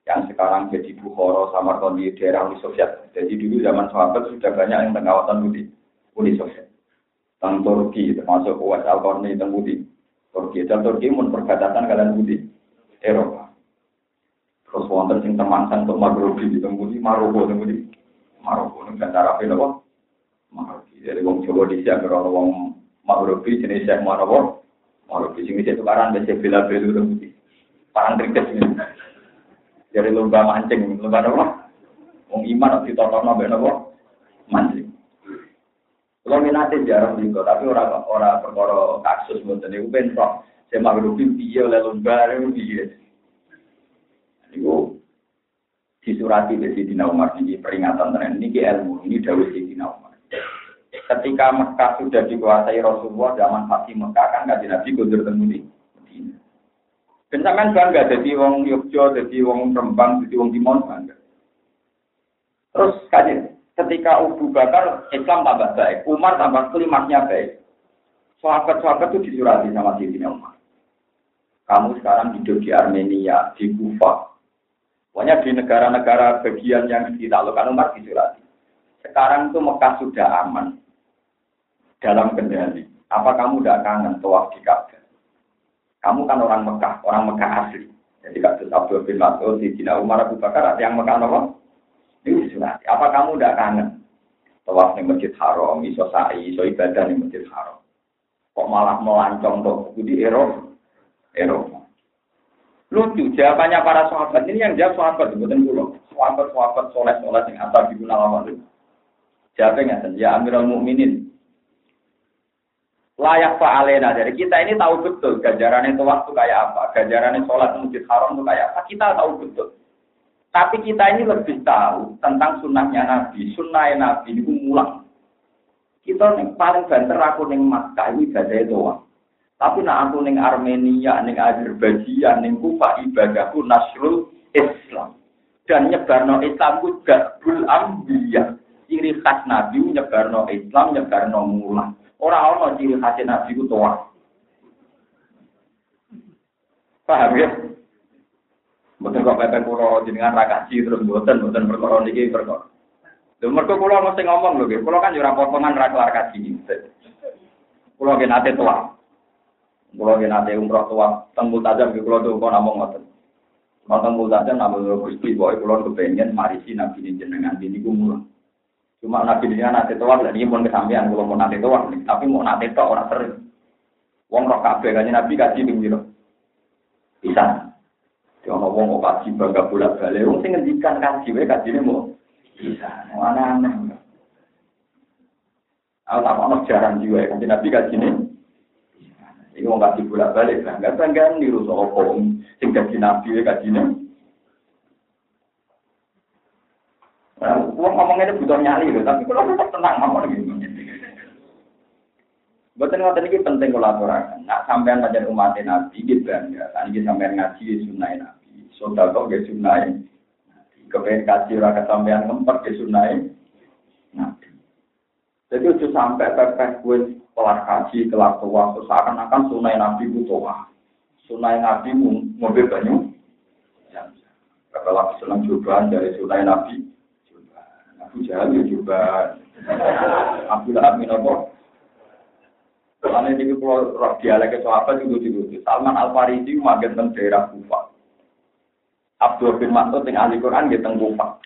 yang sekarang jadi Bukhara, Samarkand di daerah Uni Soviet. Jadi dulu zaman sahabat sudah banyak yang tengawatan Uni, Uni Soviet. Tentang Turki, termasuk Uwais Al-Qarni, tentang. Turki, dan Turki pun perbatasan kalian Budi, Eropa. Terus wonten sing temangsan untuk Maghribi di temudi Maroko temudi Maroko ning cara apa napa? Maghribi. Dari wong Jawa di siang karo wong Maghribi jenis Syekh Maroko. Maghribi sing itu karan besi bila belu temudi. parang kritis ini. Dari lomba mancing, lomba apa? Wong iman harus ditotokno mbek napa? Mancing. Kalau minatnya jarang juga, tapi orang orang perkara kasus mboten niku bentrok. Saya mau piye oleh lomba niku Niku disurati di Sidina Umar ini peringatan tren ini ilmu ini dawuh Sidina Umar. Ketika Mekah sudah dikuasai Rasulullah zaman Fatih Mekah kan kajian Nabi kundur temu di Medina. Kencangan bangga jadi wong Yogyo, jadi wong Rembang, jadi wong Timon bangga. Terus kajian ketika Abu Bakar Islam tambah baik, Umar tambah kelimatnya baik. Sahabat-sahabat itu disurati sama Sidina Umar. Kamu sekarang hidup di Armenia, di Kufa. Pokoknya di negara-negara bagian yang ditaklukkan Umar disurati. Sekarang itu Mekah sudah aman dalam kendali. Apa kamu tidak kangen tawaf di Ka'bah? Kamu kan orang Mekah, orang Mekah asli. Jadi kasus Abdul bin Mas'ud, di Cina Umar Abu Bakar, yang Mekah apa? Ini disunati. Apa kamu tidak kangen? Tawaf di Masjid Haram, iso sa'i, iso ibadah di Masjid Haram. Kok malah melancong tuh di Eropa? Eropa. Lucu, jawabannya para sahabat. Ini yang jawab sahabat, bukan pulau. Sahabat-sahabat soleh-soleh yang asal di lama itu. Jawabnya, ya Amirul Mukminin, layak fa'alena. Jadi kita ini tahu betul ganjaran itu waktu kayak apa, itu sholat masjid haram itu kayak apa. Kita tahu betul. Tapi kita ini lebih tahu tentang sunnahnya Nabi. Sunnah Nabi itu mulang. Kita yang paling banter aku neng Makkah ini ibadah doang. Tapi nak aku neng Armenia, neng Azerbaijan, neng Kufa ibadahku nasrul Islam. Dan nyebarno Islam ku gabul ambiya. Ciri khas Nabi nyebarno Islam, nyebarno mulang. Orang orang ciri khas Nabi ku tua. Paham ya? Betul kok pepe pulau jenengan rakaji terus buatan buatan perkara niki perkara. Lho mergo kula mesti ngomong lho nggih, kula kan yo ora potongan ra kelar kaji. Kula nggih nate. Kula nggih nate umroh tua teng Multazam kula tuh kok namung ngoten. Nonton Multazam namung Gusti pokoke kula kepengin marisi nabi jenengan niku mulang. Cuma nabi dia nate tua dan ini pun kesampaian kalau mau nate tua, tapi mau nate tua orang sering. Wong roh kabeh kan nabi kaji ping piro? Bisa. Dia mau wong kok kaji bangga bolak balik. Wong sing ngendikan kaji wae kajine mau bisa. Mana aneh. Aku tak mau jarang juga kan nabi kaji ini. Ini mau kaji bolak balik lah. Gak bangga niru sopo sing kaji nabi kaji ini. Wong ngomongnya itu butuh nyali loh, tapi kalau tetap tenang ngomong gitu. Betul ngoten iki penting kolaborasi. Nak sampean pancen umat Nabi iki bangga. Tadi sampean ngaji sunnah Nabi. Saudara kok ge sunnah. Kepengen kaji ora kesampean ngempet ge sunnah Nabi. Jadi itu sampai pepeh gue kelar kaji, kelar tua, seakan-akan sunnah Nabi itu tua. Sunnah Nabi mobil banyu. Kalau senang cobaan dari sunnah Nabi, Abu Jahal ya juga Abu Lahab minopo. Karena ini kalau roh dialek sahabat juga juga. Salman Al Farisi magen teng daerah Kufa. Abdul bin Mas'ud yang ahli Quran di teng Kufa.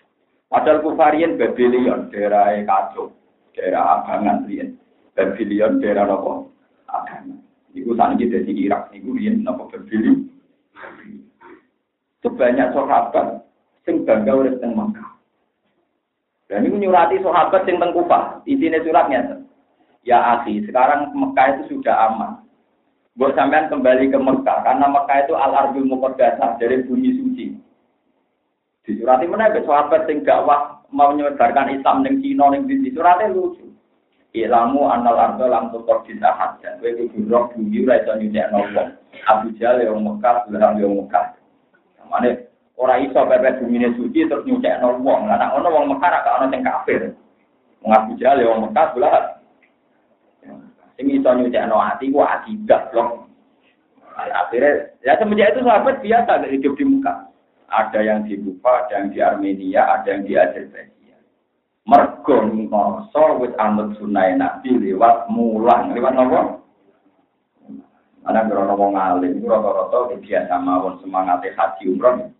Padahal Kufarian Babylon daerah kacau, daerah Abangan riyen. Babylon daerah nopo Abangan. Iku saat ini dari Irak, iku riyen nopo Babylon. Itu banyak sahabat sing bangga urip teng Makkah. Dan ini nyurati sahabat yang tengkupa. Isinya suratnya. Ya akhi, sekarang Mekah itu sudah aman. Buat sampean kembali ke Mekah. Karena Mekah itu al-arbul muqaddasah dari bumi suci. Di surati mana sahabat yang dakwah mau menyebarkan Islam yang Cina yang di suratnya lucu. Ilamu anal ardo lam tutor disahad. Dan gue kebunrok bumi raja nyucek nolong. Abu Jal yang Mekah, Belakang yang Mekah. Mana Ora iso pepet bumine suci terus nyucek nol wong. Lah nek ono wong Mekah ra ono sing kafir. Wong Abu Jahal wong Mekah belah. Sing iso nyucek no ati ku akidah blok. Akhirnya, ya semenjak itu sahabat biasa hidup di Mekah. Ada yang di Kufa, ada yang di Armenia, ada yang di Azerbaijan. Mergo ngoso wis anut sunah Nabi lewat mulang, lewat nopo? Ana grono wong alim, rata-rata biasa mawon semangat haji umroh.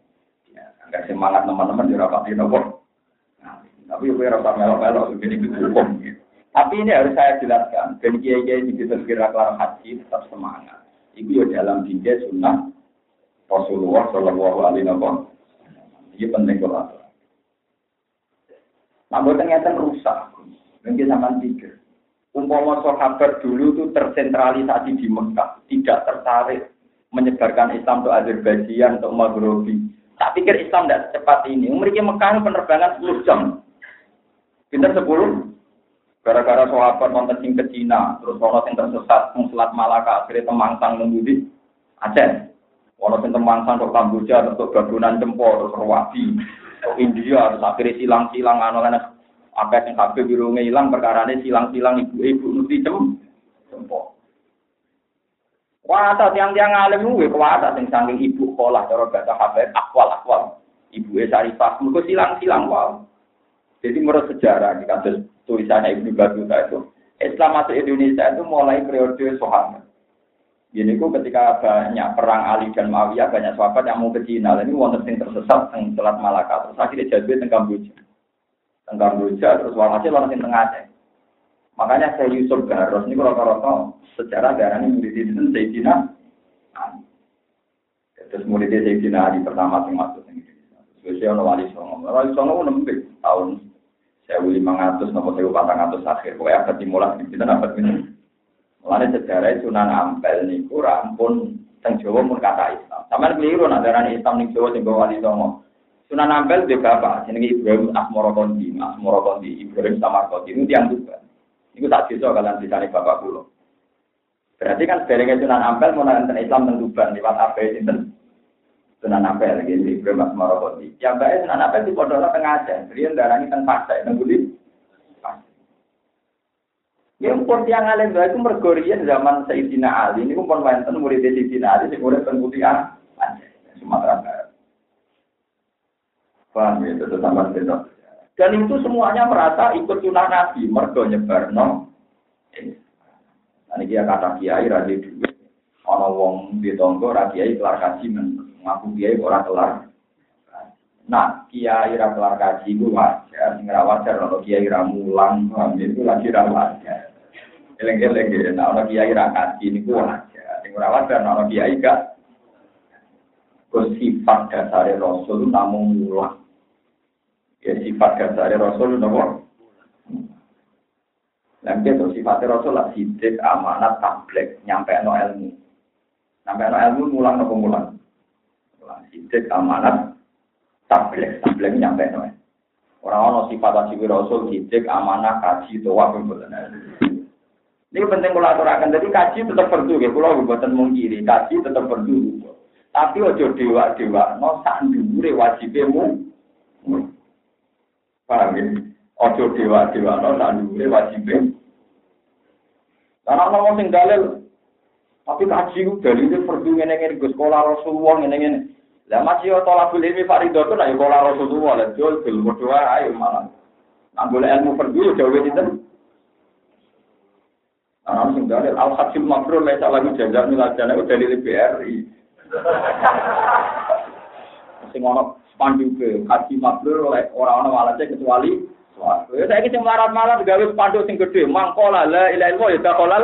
Gak semangat teman-teman di rapat di nopo. Tapi gue rasa melok-melok begini hukum. Tapi ini harus saya jelaskan. Dan kiai-kiai di kita kira kelar haji tetap semangat. Itu ya dalam dinja sunnah Rasulullah Shallallahu Alaihi Wasallam. Ini penting kalau Nah, ternyata rusak. Mungkin sama pikir. Umpama sahabat dulu itu tersentralisasi di Mekah, tidak tertarik menyebarkan Islam untuk Azerbaijan, untuk Maghribi. Tak pikir Islam tidak secepat ini. Mereka Mekah penerbangan 10 jam. Pinter 10. Gara-gara sahabat nonton sing ke Cina, terus ono sing tersesat, Selat Malaka, akhirnya temangsang nunggu Aceh. Ono sing temangsang ke Kamboja, untuk bangunan Jempol, terus Rawati, ke India, terus akhirnya silang-silang, anu-anu apa yang kabeh birunge ilang perkara ini silang-silang ibu-ibu nuti cem cempok. Kuasa tiang-tiang alim kuwi kuasa sing saking ibu sekolah cara bahasa habib akwal-akwal. Ibu Sarifah mergo silang-silang wae. Jadi menurut sejarah di kasus tulisannya Ibnu Battuta itu, Islam masuk Indonesia itu mulai periode Soeharto. Jadi itu ketika banyak perang Ali dan Muawiyah, banyak sahabat yang mau ke Cina. Ini wonten sing tersesat yang Selat Malaka, terus akhirnya jadi di Kamboja tengah Kamboja, terus walhasil orang yang tengah Aceh. Makanya saya Yusuf Garos ini rata-rata secara darah ini murid itu Sayyidina Terus murid Sayyidina Ali pertama yang masuk ini. Terus saya wali songo. Wali songo nembe tahun saya lima ratus nomor saya empat ratus akhir. Pokoknya abad dimulai kita dapat ini. Mulanya sejarah Sunan Ampel niku rampun teng Jawa pun kata Islam. Sama keliru nak darah Islam ning Jawa sing wali songo. Sunan Ampel di bapak, jenenge Ibrahim Asmoro Kondi, Asmoro Kondi, Ibrahim Samarkoti, itu yang juga. Itu tak bisa kalian nih bapak pulau. Berarti kan sebenarnya Sunan Ampel mau nonton Islam tentu Tuban lewat apa itu Sunan Ampel, gitu, Ibrahim Asmoro Kondi. Yang baik Sunan Ampel di Pondok Tengah jadi darah ini kan pasai, budi. Yang pun tiang alim itu mergorian zaman Sayyidina Ali, ini pun wonten murid Sayyidina Ali, sing urip teng Putihan, Sumatera Barat. Paham ya, itu Dan itu semuanya merasa ikut sunnah Nabi, mergo nyebar no. Ini dia kata kiai radhi dulu. Ono wong di tonggo kiai kelar kaji ngaku kiai ora kelar. Nah, kiai ra kelar kaji itu wajar, sing kiai ra mulang, paham ya? itu lagi ra. Eleng-eleng ya, nah ono kiai ra kaji niku wajar. Sing ora wajar ono kiai gak sifat dasar Rasul namun mulang. Ya sifat dasar Rasul nopo. Nanti itu sifat Rasul lah sidik amanat tablek nyampe no ilmu. Nyampe no ilmu mulang nopo mulang. Mulang sidik amanat tablek tablek nyampe no. Orang-orang sifat asli Rasul sidik amanah kaji doa pembuatan. Ini penting kalau aturakan. Jadi kaji tetap perlu ya. Kalau buatan mengkiri, kaji tetap perlu. Tapi ojo dewa dewa, no sandure wajibmu. Paham ya? Ojo dewa-dewa, no, tak dulu wajib Karena ngomong sing dalil, tapi kaji itu perdu ngene ngene gue sekolah Rasulullah ngene ngene. Lah masih yo tolak beli ini Farido tuh ayo sekolah Rasulullah lah jual bil berdoa ayo malah. Nah boleh ilmu perdu jauh itu. Nah, sing dalil al hasil mabrur lesa lagu jajak milajana itu dari BRI. Sing ono ke kaji mabrur oleh orang-orang malasnya kecuali Ya saya kisah melarat-marat gawe spanduk sing gede, mangkola la ilaha illallah ya dakolal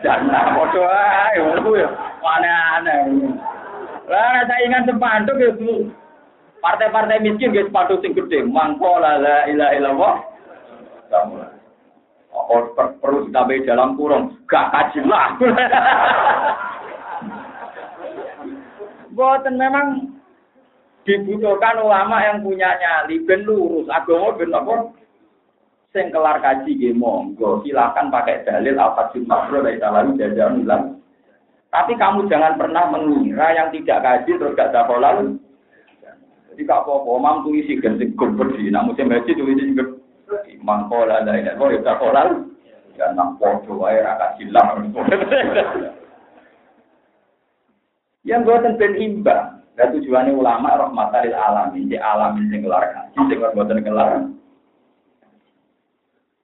jannah. Padha ae ngono ya. Aneh-aneh. Lah saya ingat spanduk ya partai-partai miskin guys spanduk sing gede, mangkola la ilaha illallah. Oh, perlu ditambahi dalam kurung, gak kaji lah. Boten memang dibutuhkan ulama yang punya nyali ben lurus. Agama ben apa? Sing kelar kaji nggih monggo. Silakan pakai dalil apa mabrur dari lalu jajan ulang tapi kamu jangan pernah mengira yang tidak kaji terus gak ada kolal jadi kak apa mam tuh isi ganti gubber sih. Namun saya baca tuh isi mangkola ada ini kok ya kolal ya nak podo air agak silang yang buatan ben imbang dan tujuannya ulama rahmatan lil alamin, di alamin sing kelar kaji, sing boten kelar.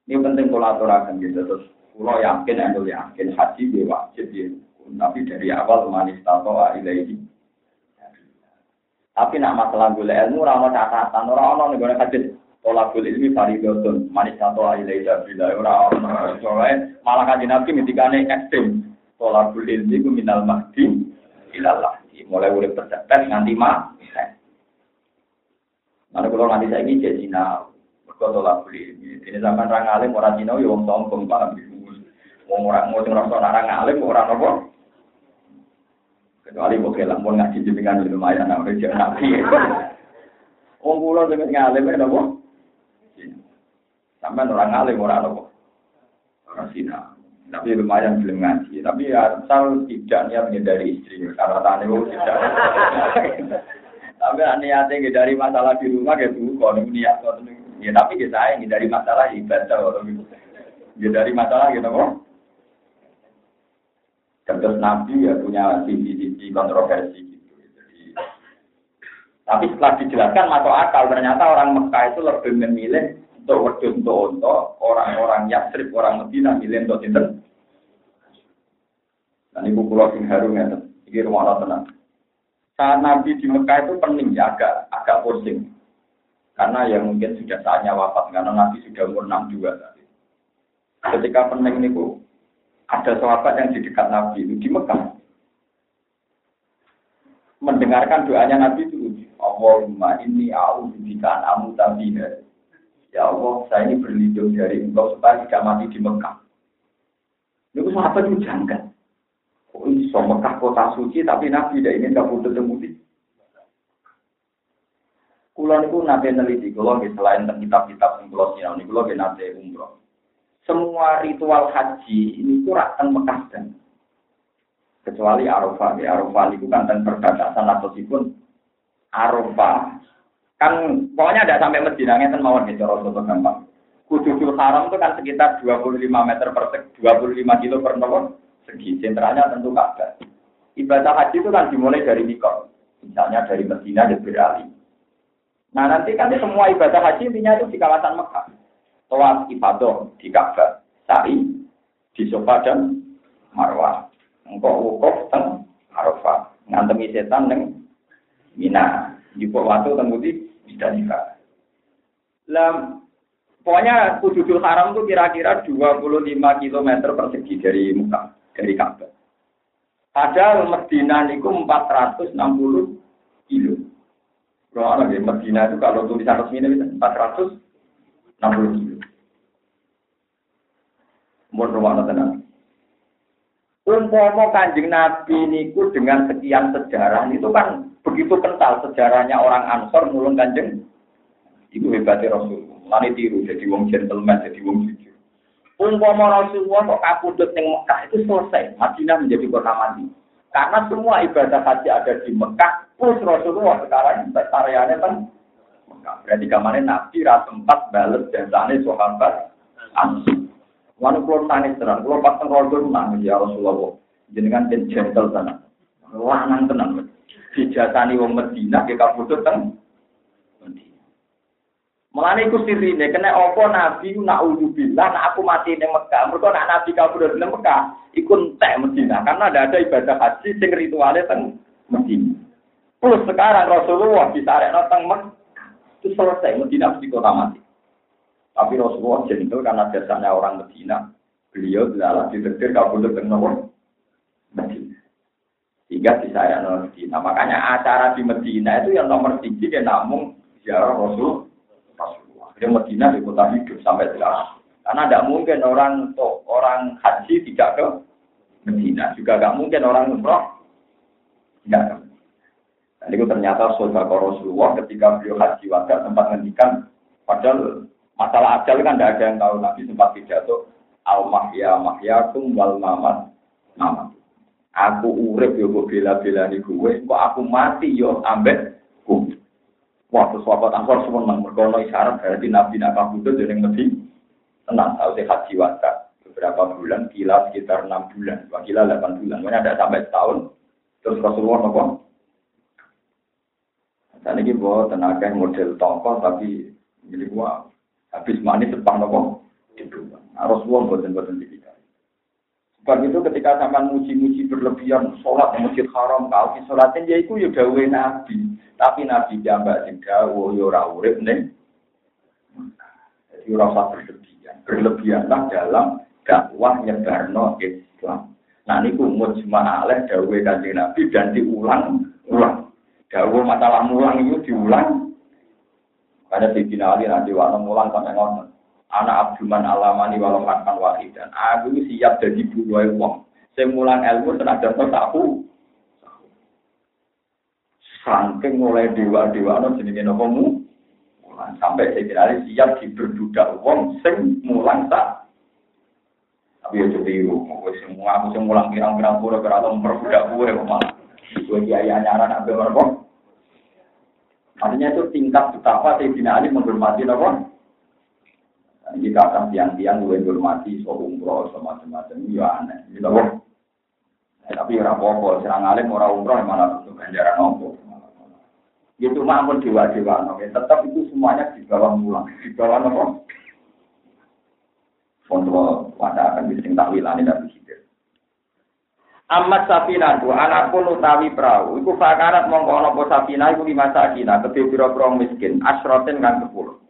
Ini penting kalau aturakan gitu terus. Pulau yakin, aku yakin haji dia wajib ya. Tapi dari awal manis tato ilaihi. Tapi nak masalah gula ilmu ramah catatan orang-orang negara hadis tolak gula ilmi faridotun manis tato ilaihi bila orang-orang soalnya malah kaji nabi ketika ekstrim tolak gula ilmi minal mahdi ilallah mulai urip pesepen nganti mah. Mana kalau nanti saya ini jadi Cina, berkata lah beli. Ini zaman orang alim orang Cina, ya orang sombong paham. Mau orang mau orang orang alim orang apa? Kecuali mau kelang mau ngaji jembingan lumayan, nah udah jangan nabi. Wong kula dengan ngalim ya apa? Sampai orang alim orang apa? Orang Cina. Tapi lumayan belum ngaji. Tapi asal tidak niat menghindari istri. Karena tani tidak. Tapi niatnya dari masalah di rumah gitu, kalau niat ya tapi kita sayang dari masalah ibadah orang gitu. Ya dari masalah gitu kok. Terus Nabi ya punya sisi-sisi kontroversi gitu. Jadi, tapi setelah dijelaskan masuk akal, ternyata orang Mekah itu lebih memilih untuk wedus untuk untuk orang-orang Yasrib, orang Medina milih untuk sinten. Dan ibu pulau sing harum ya, ini rumah tenang saat Nabi di Mekah itu pening ya agak agak pusing karena yang mungkin sudah saatnya wafat karena Nabi sudah umur 62 tadi. Ketika pening itu ada sahabat yang di dekat Nabi itu di Mekah mendengarkan doanya Nabi itu Allahumma ini au bika amu tabiha Ya Allah, saya ini berlindung dari engkau supaya tidak mati di Mekah. Itu sahabat itu janggal. Oh, iso Mekah kota suci tapi Nabi tidak ingin kabur ketemu di. Kulo niku nate neliti kulo selain tentang kitab-kitab sing kulo sinau niku kulo nate umroh. Semua ritual haji ini kurang teng Mekah dan kecuali Arafah ya Arafah itu kan teng perbatasan atau sipun Arafah kan pokoknya tidak sampai Medina ngeten mawon gitu cara gampang. Kududul Haram itu kan sekitar 25 meter per 25 kilo per nomor segi. Sentralnya tentu Ka'bah. Ibadah haji itu kan dimulai dari Mikot. Misalnya dari Medina dan beralih. Nah nanti kan semua ibadah haji intinya itu di kawasan Mekah. Tawaf ibadah di Ka'bah. Sa'i di Sofa dan Marwah. Engkau wukuf teng Arafah. Ngantemi setan neng Mina. Di waktu tembudi tidak nikah. Lah Pokoknya Kududul Haram itu kira-kira 25 km persegi dari Mekah dari Ka'bah. Padahal Medina niku 460 kilo. Kalau di Medina itu kalau tulisan resmi ini 460 kilo. Mohon rumah tenang. Umpama kanjeng Nabi niku dengan sekian sejarah itu kan begitu kental sejarahnya orang Ansor mulung kanjeng. Ibu hebatnya Rasul. Lani tiru jadi wong gentleman, jadi wong jujur. Umpama Rasulullah kok kapundhut ning Mekah itu selesai, Madinah menjadi kota mati. Karena semua ibadah haji ada di Mekah, plus Rasulullah sekarang areanya kan Mekah. Berarti kemarin Nabi rasa sempat bales jasane sahabat Ansor. Wanu kulo tangis terang, kulo pas teng nangis ya Rasulullah. Jenengan den gentle sana. Lanang tenang. Dijasani wong Medina ke kapundhut teng Mulane iku sirine kena apa nabi nak bilang nak aku mati ning Mekah. Mergo nak nabi kabur ning Mekah iku entek Medina karena ada ada ibadah haji sing ritualnya teng Medina. Plus sekarang Rasulullah ada teng Mekah itu selesai Medina di kota mati. Tapi Rasulullah jentul karena biasanya orang Medina. Beliau adalah ditetir kabur teng Medina. Sehingga saya Medina. Makanya acara di Medina itu yang nomor tinggi ya namun ziarah Rasul dia Medina di kota hidup sampai sekarang. Karena tidak mungkin orang untuk orang haji tidak ke Medina. Juga tidak mungkin orang umroh tidak ke Dan itu ternyata saudara Rasulullah ketika beliau haji wadah sempat ngendikan padahal masalah ajal kan tidak ada yang tahu Nabi sempat pidato al mahya mahyakum wal mamat mamat aku urip yo bela bela nih gue kok aku mati yo ambek gue Wah, terus sahabat Ansor semua menang. Mergono isyarat berarti Nabi nak kabudut jadi lebih tenang. Tahu sih haji wasa beberapa bulan, kila sekitar enam bulan, dua kila delapan bulan. Mana ada sampai setahun. Terus Rasulullah nopo. Dan ini bawa tenaga model tongkol tapi jadi gua habis manis sepang nopo. Nah, Rasulullah buatan-buatan di Sebab itu ketika sampai muji-muji berlebihan, sholat di masjid haram, kau sholatnya ya itu ya dawe nabi. Tapi nabi jambak sing dawe ya ora urip nih. Jadi berlebihan. Berlebihanlah dalam dakwah nyebarno Islam. Nah niku mujma' alaih dawe kanjeng Nabi dan diulang ulang. Dawa masalah mulang itu diulang. Karena di Ali nanti waktu mulang sampai ngomong. Anak Abduman alamani walau makan dan Aku siap jadi buruai wong. Saya mulang ilmu tenaga tahu. Sangking mulai dewa-dewa no jenenge nopo mu. Mulang sampai Ali siap diberbudak wong sing mulang tak. Tapi ya jadi aku semua aku semua mulang pirang-pirang pura berata memperbudak gue malah. Gue kiai anyaran. Artinya itu tingkat betapa Sayyidina Ali menghormati apa? Ini kata tiang-tiang gue menghormati so umroh so macam-macam ya aneh. Gitu loh. Eh, tapi orang apa serang alim orang umroh malah untuk ganjaran nopo. Itu maupun dewa-dewa nopo. Tetap itu semuanya di bawah mulang, di bawah nopo. Kontrol pada akan bisa takwilani dan berpikir. Amat sapina tu pun utawi perahu. Iku fakarat mongko apa sapina iku lima sakina kedhe pira-pira miskin asroten kang sepuluh.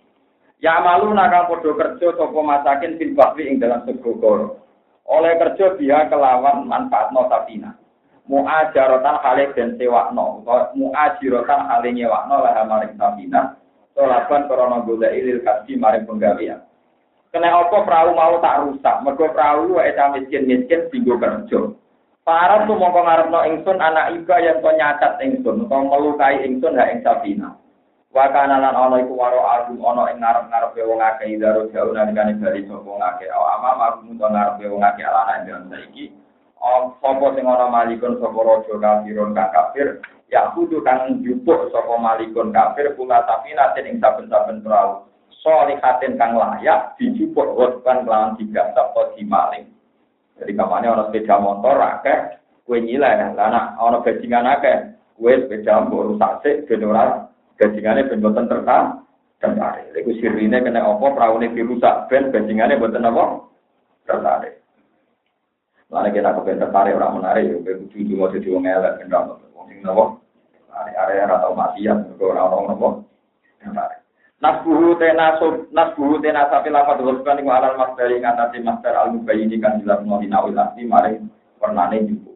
Ya malu nakang padha kerja sapa masakin fil bahri ing dalam segogoro. Oleh kerja dia kelawan manfaatno sapina. Muajaratan hale den sewakno, muajirotan hale nyewakno lah maring sapina. Solaban korona golek ilil kasih maring penggawean. Kena apa perahu mau tak rusak, mergo perahu wae miskin-miskin dinggo kerja. Para tuh mongko ngarepno ingsun anak iba yang to nyacat ingsun to melukai ingsun ha ing Sabina. Wa kana lan ana iku waro agum ana ing ngarep-ngarepe wong akeh idaro jauh nalikane bali sapa wong akeh. Ama agum to ngarepe wong akeh alana ing saiki. Sapa sing ana malikun sapa raja kafirun kang kafir ya kudu kang jupuk sapa malikun kafir kula Sabina ing saben-saben perahu. Solihatin kang layak dijupuk wetkan lawan tiga sapa di maling. Jadi kamarnya orang sepeda motor akeh, kue nyileh, lana orang bajingan akeh, kue sepeda mbok rusak sik ben bajingane ben boten tertarik dan tarik. Iku sirine kena apa praune dirusak ben bajingane boten apa tertarik. Lalu kita kepen tertarik orang menarik, ya kudu itu mau jadi wong elek ben ora wong sing napa. Area atau maksiat, orang orang napa tertarik. Nasbuhu tena sub nasbuhu tena sapi lafat wasban ing alal masdari ngatasi masdar al mubayyin kan jelas mau dinawil asli maring pernane juga.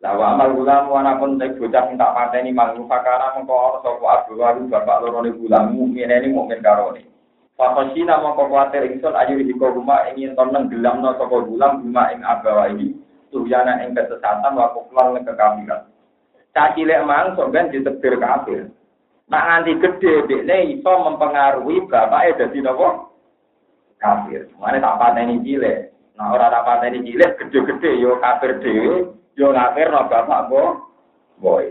Lawa amal gulam wana pun tek bocah sing tak pateni mangu fakara mengko ana sapa abu waru bapak loro ne gulam mukmin ini mukmin karone. Fakosina mongko kuatir ingsun ayu hiko rumah ingin toneng gelamno sapa gulam rumah ing abawa ini tuhyana ing kesesatan wa kuflan kekafiran. Cacilek mang sok ben ditebir kafir. Nak nganti gede, dekne iso mempengaruhi bapak dadi napa? Kafir. Mane tak pateni cilik. Nah ora tak pateni cilik gede-gede yo kafir dhewe, yo kafir no bapak kok boy.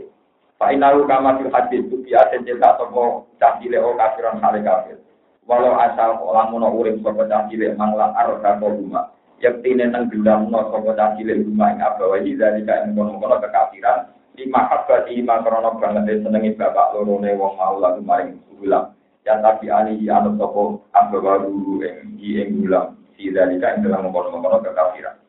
Pak Inalu kama fil hadis itu biasa cerita sopo cah cilik o kafiran hale kafir. Walau asal lamun urip sapa cah cilik manglang arka rumah. Yaktine nang gelam no sapa cah cilik rumah ing abawa dari kain kono-kono kekafiran lima habati lima krono banget senengi bapak lorone wong mau lalu maring gulam yang tapi ani anut sopo abawa dulu ing ing gulam si dalika ing dalam mengkono-mengkono kekafiran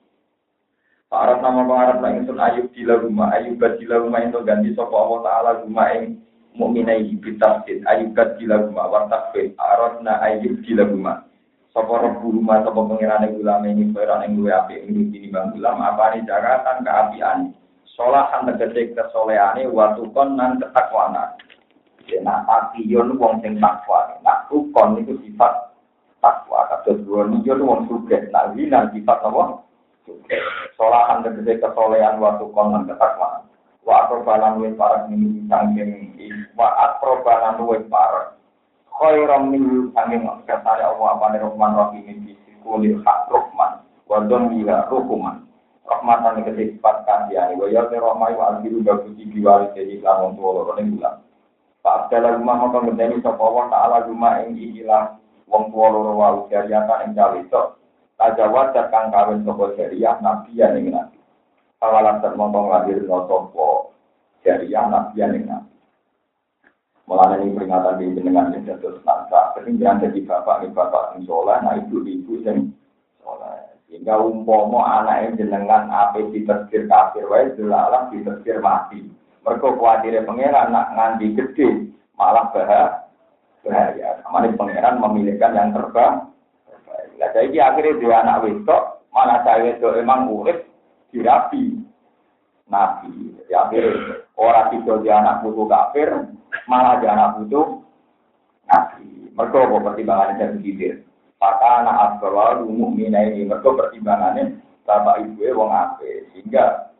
Arab nama lang sun ayub di rumah ayub di rumah itu ganti sopo Allah Taala rumah ing mukminai bitafsir ayub di rumah wartakfir arabna ayub di rumah sopo rebu rumah sopo pengirane gulam ini peran ing luwe api ing ini bang gulam apa ini jagatan keapian Solahan tegese kesoleane watukon nan ketakwana. Nah, takiyun wong sing takwa. Nah, tukon itu sifat takwa. Kados dua niyon wong suge. Nah, nan sifat apa? Solahan tegese kesolehan watukon nan ketakwana. Wa atrobalan wis parek ini sangking wa atrobalan wis parek. Khairam min sangking kesane Allah apa Rahman Rahim di kulil hak Rahman. Wa don rukuman rahmatan yang kesifat kasihan wa ya rahmai wa albiru bagus di wali jadi lamun tua loro ning bulan Pak dalam rumah maka ngenteni sapa wa taala rumah ing ikilah wong tua loro wa jariata ing cawe tajawat kang kawin sapa jariah nabi ya ning nabi awalan termontong lahir no sapa jariah nabi ya ning nabi Mulanya ini peringatan di jenengan yang jatuh senangsa. Ketinggian jadi bapak, ini bapak yang soleh, nah ibu-ibu yang soleh. Sehingga umpomo anak jenengan apa ditersir kafir wae delalah ditersir mati. Mereka khawatir pangeran nak nganti gede malah bahaya. Bahaya. Kamane pangeran memilihkan yang terbaik. Lah saiki akhirnya dia anak wedok, mana saya itu emang urip dirapi. nabi. Jadi akhirnya orang tidak dia anak putu kafir, malah dia anak putu nabi. Mereka apa pertimbangannya dari gilir. Maka anak asbawal mina ini, mereka pertimbangannya bapak ibu e wong ape. Sehingga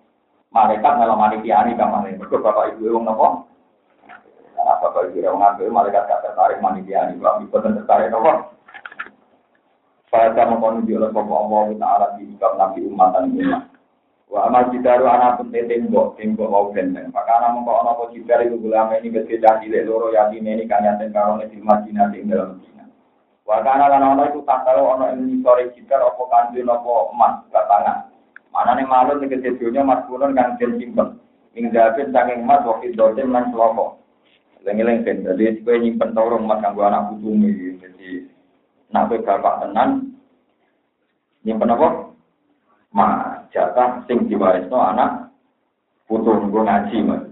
malaikat malah manikiani kamane. Mereka bapak ibu e wong nopo. Karena bapak ibu e wong ape, malaikat gak tertarik manikiani. Bapak ibu tertarik nopo. Pada mengkondisi oleh sopa Allah Ta'ala di sikap Nabi umatan umat. Wa amal jidaru anak pun tembok, tembok mau benteng. Maka anak mengkau anak pun jidar itu gulama ini berbeda cilik loro yatim ini kanyaten karone di Madinah di dalam Madinah. Wa kana lan ana tak tahu ana ing sore jidar apa kanjeng apa emas batangan. Manane malun nek sedonya mas kulon kan den simpen. Ing dapet saking emas waktu dosen lan slopo. Lengi-lengi jadi supaya nyimpen taurung emas kanggo anak putumu jadi Nak bapak tenan, nyimpen apa? Ma, jatah sing diwarisno anak putu nggo ngaji, Mas.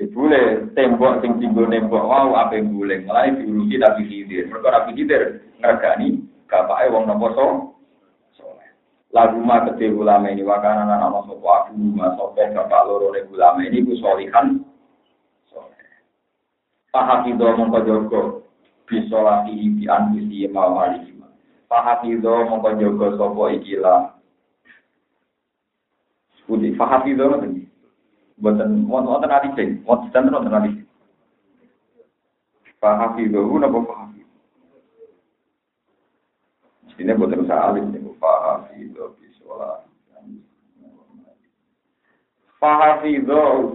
Dibule tembok sing tinggo nembok wow apa yang boleh mulai diurusi tapi hidir. Mereka rapi hidir ngergani bapake wong nopo so. Lagu ma gede ulama ini wakana nama sopo aku ma sopo bapak loro ne ulama ini ku solihan. Pahakido mongko jogo bisolati bi anfusi ma maliki. Fahafido mongko jaga sapa ikilah. Budi fahafido ngoten. Mboten wonten ati sing, wonten wonten ati. Fahafido napa fahafido? Ini buatan usaha alim, ini fahafido bisolati. Fahafido,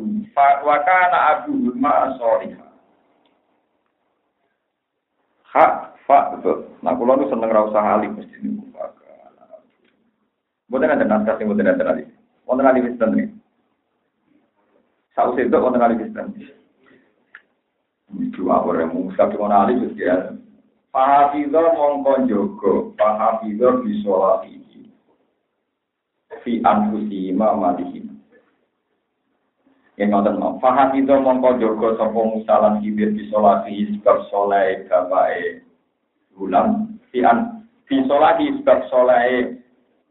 wakana abu ma sorihah. Hak fa betul. Nah, kalau nu seneng rasa alim mesti nih Bukan ada naskah sing bukan ada alim. Wonten alim wis tenri. Saus itu. Itu awal yang musab dengan alim wis ya. Fahafidho mongko jogo, fahafidho bisolati. Fi anfusihima malihima. Yang ngoten mau. Faham itu mongko jogo sapa musalan kibir bisolati sebab soleh bapae ulang fian fi solati sebab soleh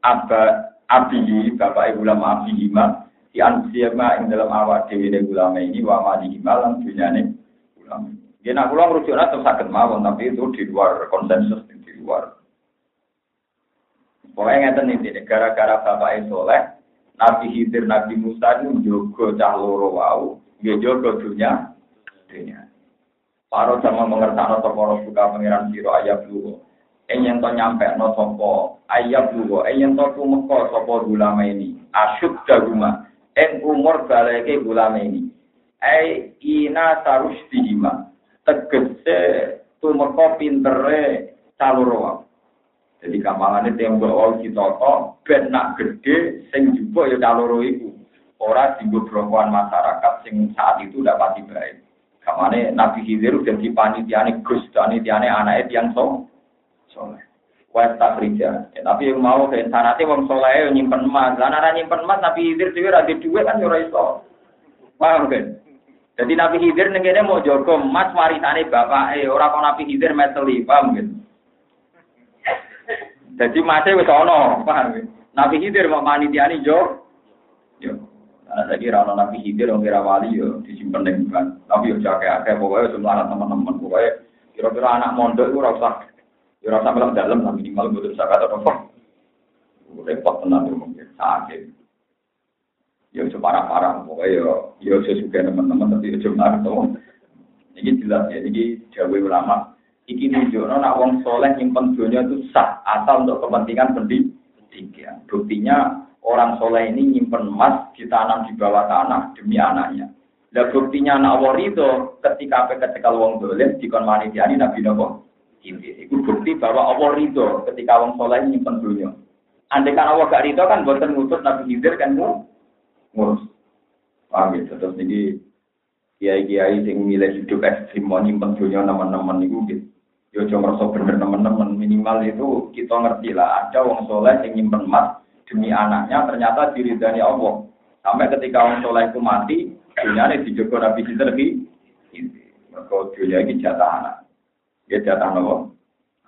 aba abihi bapak ibu lama abihi ma. An siapa ing dalam awak dewi de ulama ini wa ma di malam dunyane ulama ya nak kula merujuk atau sakit mawon tapi itu di luar konsensus di luar. Pokoknya ngeten ini gara-gara bapak soleh Nabi Khidir, Nabi Musa itu jogo cah loro wau, dia jogo dunia, dunia. Paro sama mengertakno sapa suka pangeran sira ayat lugo. Enyen to nyampe no sapa ayat lugo, enyen to tumeka sapa ulama ini. Asyuk daguma, en umur baleke ulama ini. Ai ina tarus dihima. Tegese tumeka pintere caloro Jadi kamalane tembok wau ditata ben nak gede sing juga ya caloro iku. Ora dienggo masyarakat sing saat itu tidak pasti baik. Kamane Nabi Khidir udah di panitiane Gus, panitiane anaknya tiang so, soleh. Wes tak kerja. Ya, tapi yang mau ke sanate wong soleh nyimpen emas. Lah nek nyimpen emas Nabi Khidir dhewe ra duwe kan yo ora iso. Paham kan? Jadi Nabi Khidir ning mau jaga emas warisane bapake, ora kok Nabi Khidir meteli, paham kan? Jadi masih wis ana, paham kan? Nabi Khidir mau panitiane yo. Yo. Karena saya kira orang Nabi Hidir, orang kira wali, ya disimpan dengan bukan. Tapi ya jaga akeh, pokoknya semua teman-teman, pokoknya kira-kira anak mondok itu rasa, ya rasa bilang dalam, lah minimal gue bisa kata apa. Repot tenang ya mungkin, sakit. Ya itu parah-parah, pokoknya ya, ya sesuka teman-teman, tapi ya cuma itu. Ini jelas ya, ini jauh ulama. Iki nunjukno nak wong soleh nyimpen dunia itu sah, asal untuk kepentingan pendidikan. Buktinya orang soleh ini nyimpen emas ditanam di bawah tanah demi anaknya. Dan buktinya anak Allah itu ketika ketika wong dolim di manitiani Nabi Nabi ini. Itu bukti bahwa Allah itu ketika wong soleh nyimpen dunia. Andai kan Allah gak ridho kan buatan ngutus Nabi Khidir kan ngurus. Paham gitu. Terus ini kiai-kiai yang milih hidup ekstrim mau nyimpen dunia teman-teman itu gitu. Yo cuma merasa bener teman-teman minimal itu kita ngerti lah ada wong soleh yang nyimpen emas demi anaknya ternyata diridani Allah. Sampai ketika orang soleh itu mati, dunia ini dijogo Nabi Khidir lagi. Maka dunia ini jatah anak. Dia jatah Allah.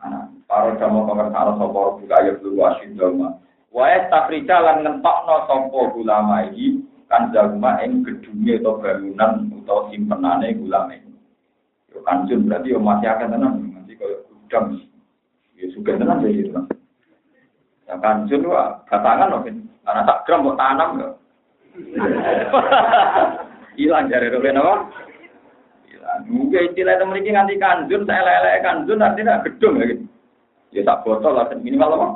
Anak. Para jamu pengertaan sopo buka ayat dulu asyid doma. Wae takrija lan ngentok no sopo ulama ini kan jagma ing gedunge atau bangunan atau simpenane ulama. Yo kanjun berarti yo masih akan tenang nanti kalau gudang. Ya suka tenang ya gitu. Ya kanjun wah katangan loh karena tak gram mau tanam ya. Hilang dari roben apa? Hilang. Mungkin istilah itu memiliki nganti kanjun, saya lele kanjun artinya gedung ya gitu. Ya tak botol lah minimal apa?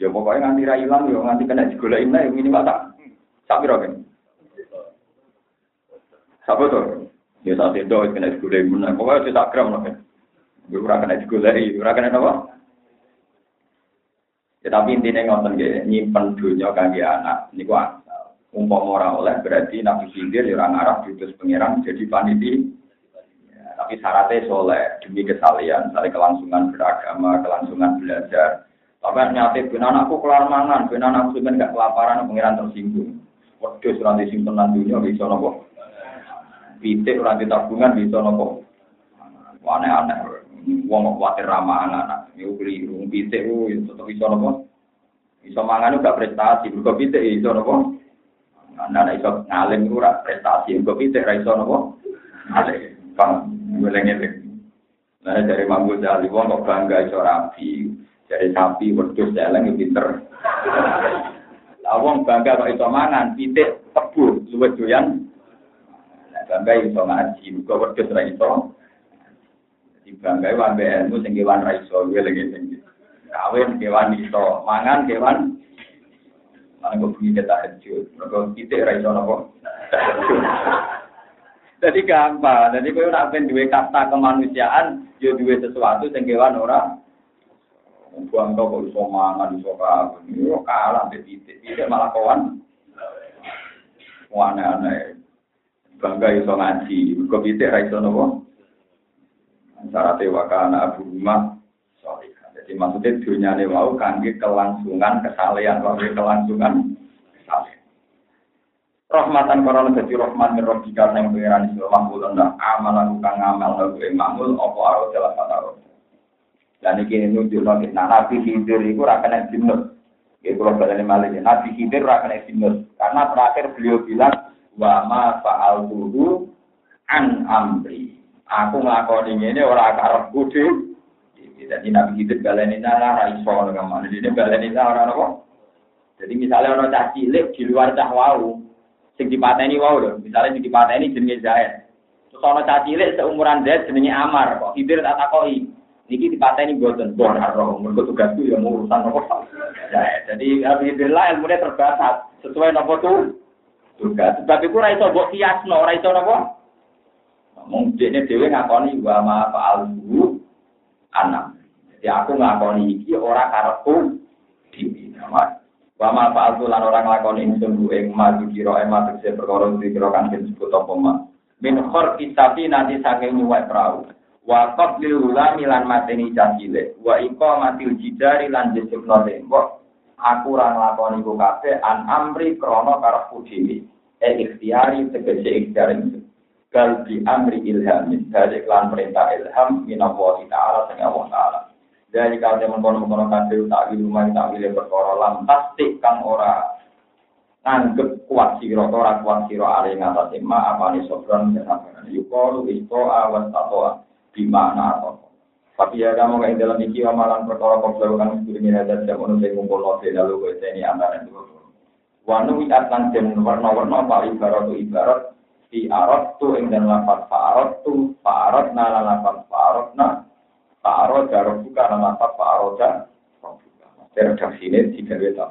Ya pokoknya nganti ra ilang ya nganti kena digoleki ya minimal tak sak piro kan. Sapa to? Ya tak sedo kena digoleki meneh. Pokoknya tak gram lah kan. Ya ora kena digoleki, ora kena apa? Ya tapi intinya ngoten nggih, nyimpen dunya kangge anak niku asal. Umpama ora oleh berarti Nabi Khidir ya ora ngarah diutus pangeran jadi paniti. Ya, tapi syaratnya soleh demi kesalian, misalnya kelangsungan beragama, kelangsungan belajar, Sampai nyate ben anakku kelar mangan, ben anakku sampeyan gak kelaparan pengiran tersinggung. Waduh ora disimpen nang dunya bisa napa? Pitik ora tabungan bisa napa? Aneh-aneh. Wong kok kuwatir ramah anak. Iku keliru. Pitik ku tetep bisa napa? Bisa mangan gak prestasi, mergo pitik iso napa? Anak iso ngalim ora prestasi, mergo pitik ra iso napa? Ngalim. Kan, ngeleng-ngeleng. Nah, dari Mambu Jali, wong kok bangga iso rapi. Dari sapi, wedus, celeng, pinter. Lawang bangga kok iso mangan, pitik, tebu, luwes doyan. Bangga iso ngaji, muga wedus ra iso. Jadi bangga wambe ilmu sing kewan ra iso, kuwi lagi sing kawin kewan iso, mangan kewan Mana kok bunyi kita hajut, mereka pitik ra iso napa. Jadi gampang, jadi kowe nak ben duwe kasta kemanusiaan, yo duwe sesuatu sing kewan ora Buang tau kok iso mangan, iso kabeh. Yo kalah titik. Titik malah kawan. Aneh-aneh. Bangga iso ngaji. Kok titik ra iso napa? Syarat wakana abu rumah sorry. Jadi maksudnya dunia ini mau kangge kelangsungan kesalehan, kangge kelangsungan kesalehan. Rahmatan korona jadi rahmat mirrobika yang pengiran istilah mahmul anda amal lakukan kang amal lagu mahmul opo aro jelas kata. Dan ini nunjuk lagi. Nah, Nabi Khidir itu rakan jinus. Ya, kalau balani malah Nabi Khidir rakan jinus. Karena terakhir beliau bilang, wa ma fa'al dulu an amri. Aku ngelakoni ini orang karep budi. Jadi Nabi Khidir balani nala raiso ke mana. Jadi balani nala orang apa? Jadi misalnya orang cah cilik di luar cah wau, sing dipateni wau loh. Misalnya sing dipateni jenenge Zaid. Terus orang cah cilik seumuran Zaid jenenge Amar. Kok Khidir tak takoi. Niki dipateni boten bon roh, mergo tugasku ya urusan nopo. Ya, jadi alhamdulillah ilmunya terbatas sesuai nopo tuh tugas. Sebab iku ora iso mbok kiasno, ora iso nopo. Mungkin ini dewe ngakoni wa ma fa'alhu anak. Jadi aku ngakoni iki ora karepku dhewe. Wa ma fa'altu lan ora nglakoni ingsun ku ing ma dikira ema tegese perkara dikira kan disebut apa ma. Min khor kisabi nanti saking nyuwek perahu. wa qablil ulami lan mateni cacile wa matil jidari lan jesukno tembok aku ora nglakoni ku kabeh an amri krana karepku dhewe e ikhtiari tegese ikhtiar gal bi amri ilham dari lan perintah ilham minallahi ta'ala sing Allah ta'ala. Dari kalau teman kono kono kabeh tak mari tak wilu perkara lam pasti kang ora nganggep kuat sira ora kuat sira are ngatasi apa ni sobran kesabaran yuko isto awas tatoa di mana atau tapi ya kamu kayak dalam iki amalan perkara kau kan sudah ada jam untuk saya kumpul novel lalu gue ini antara dua wanu wiatan dan warna-warna apa? Ibarat tu ibarat di arab tu ing dan lapat farot tu farot nala lapat farot na farot jarok buka nala lapat farot dan redaksi ini tiga beta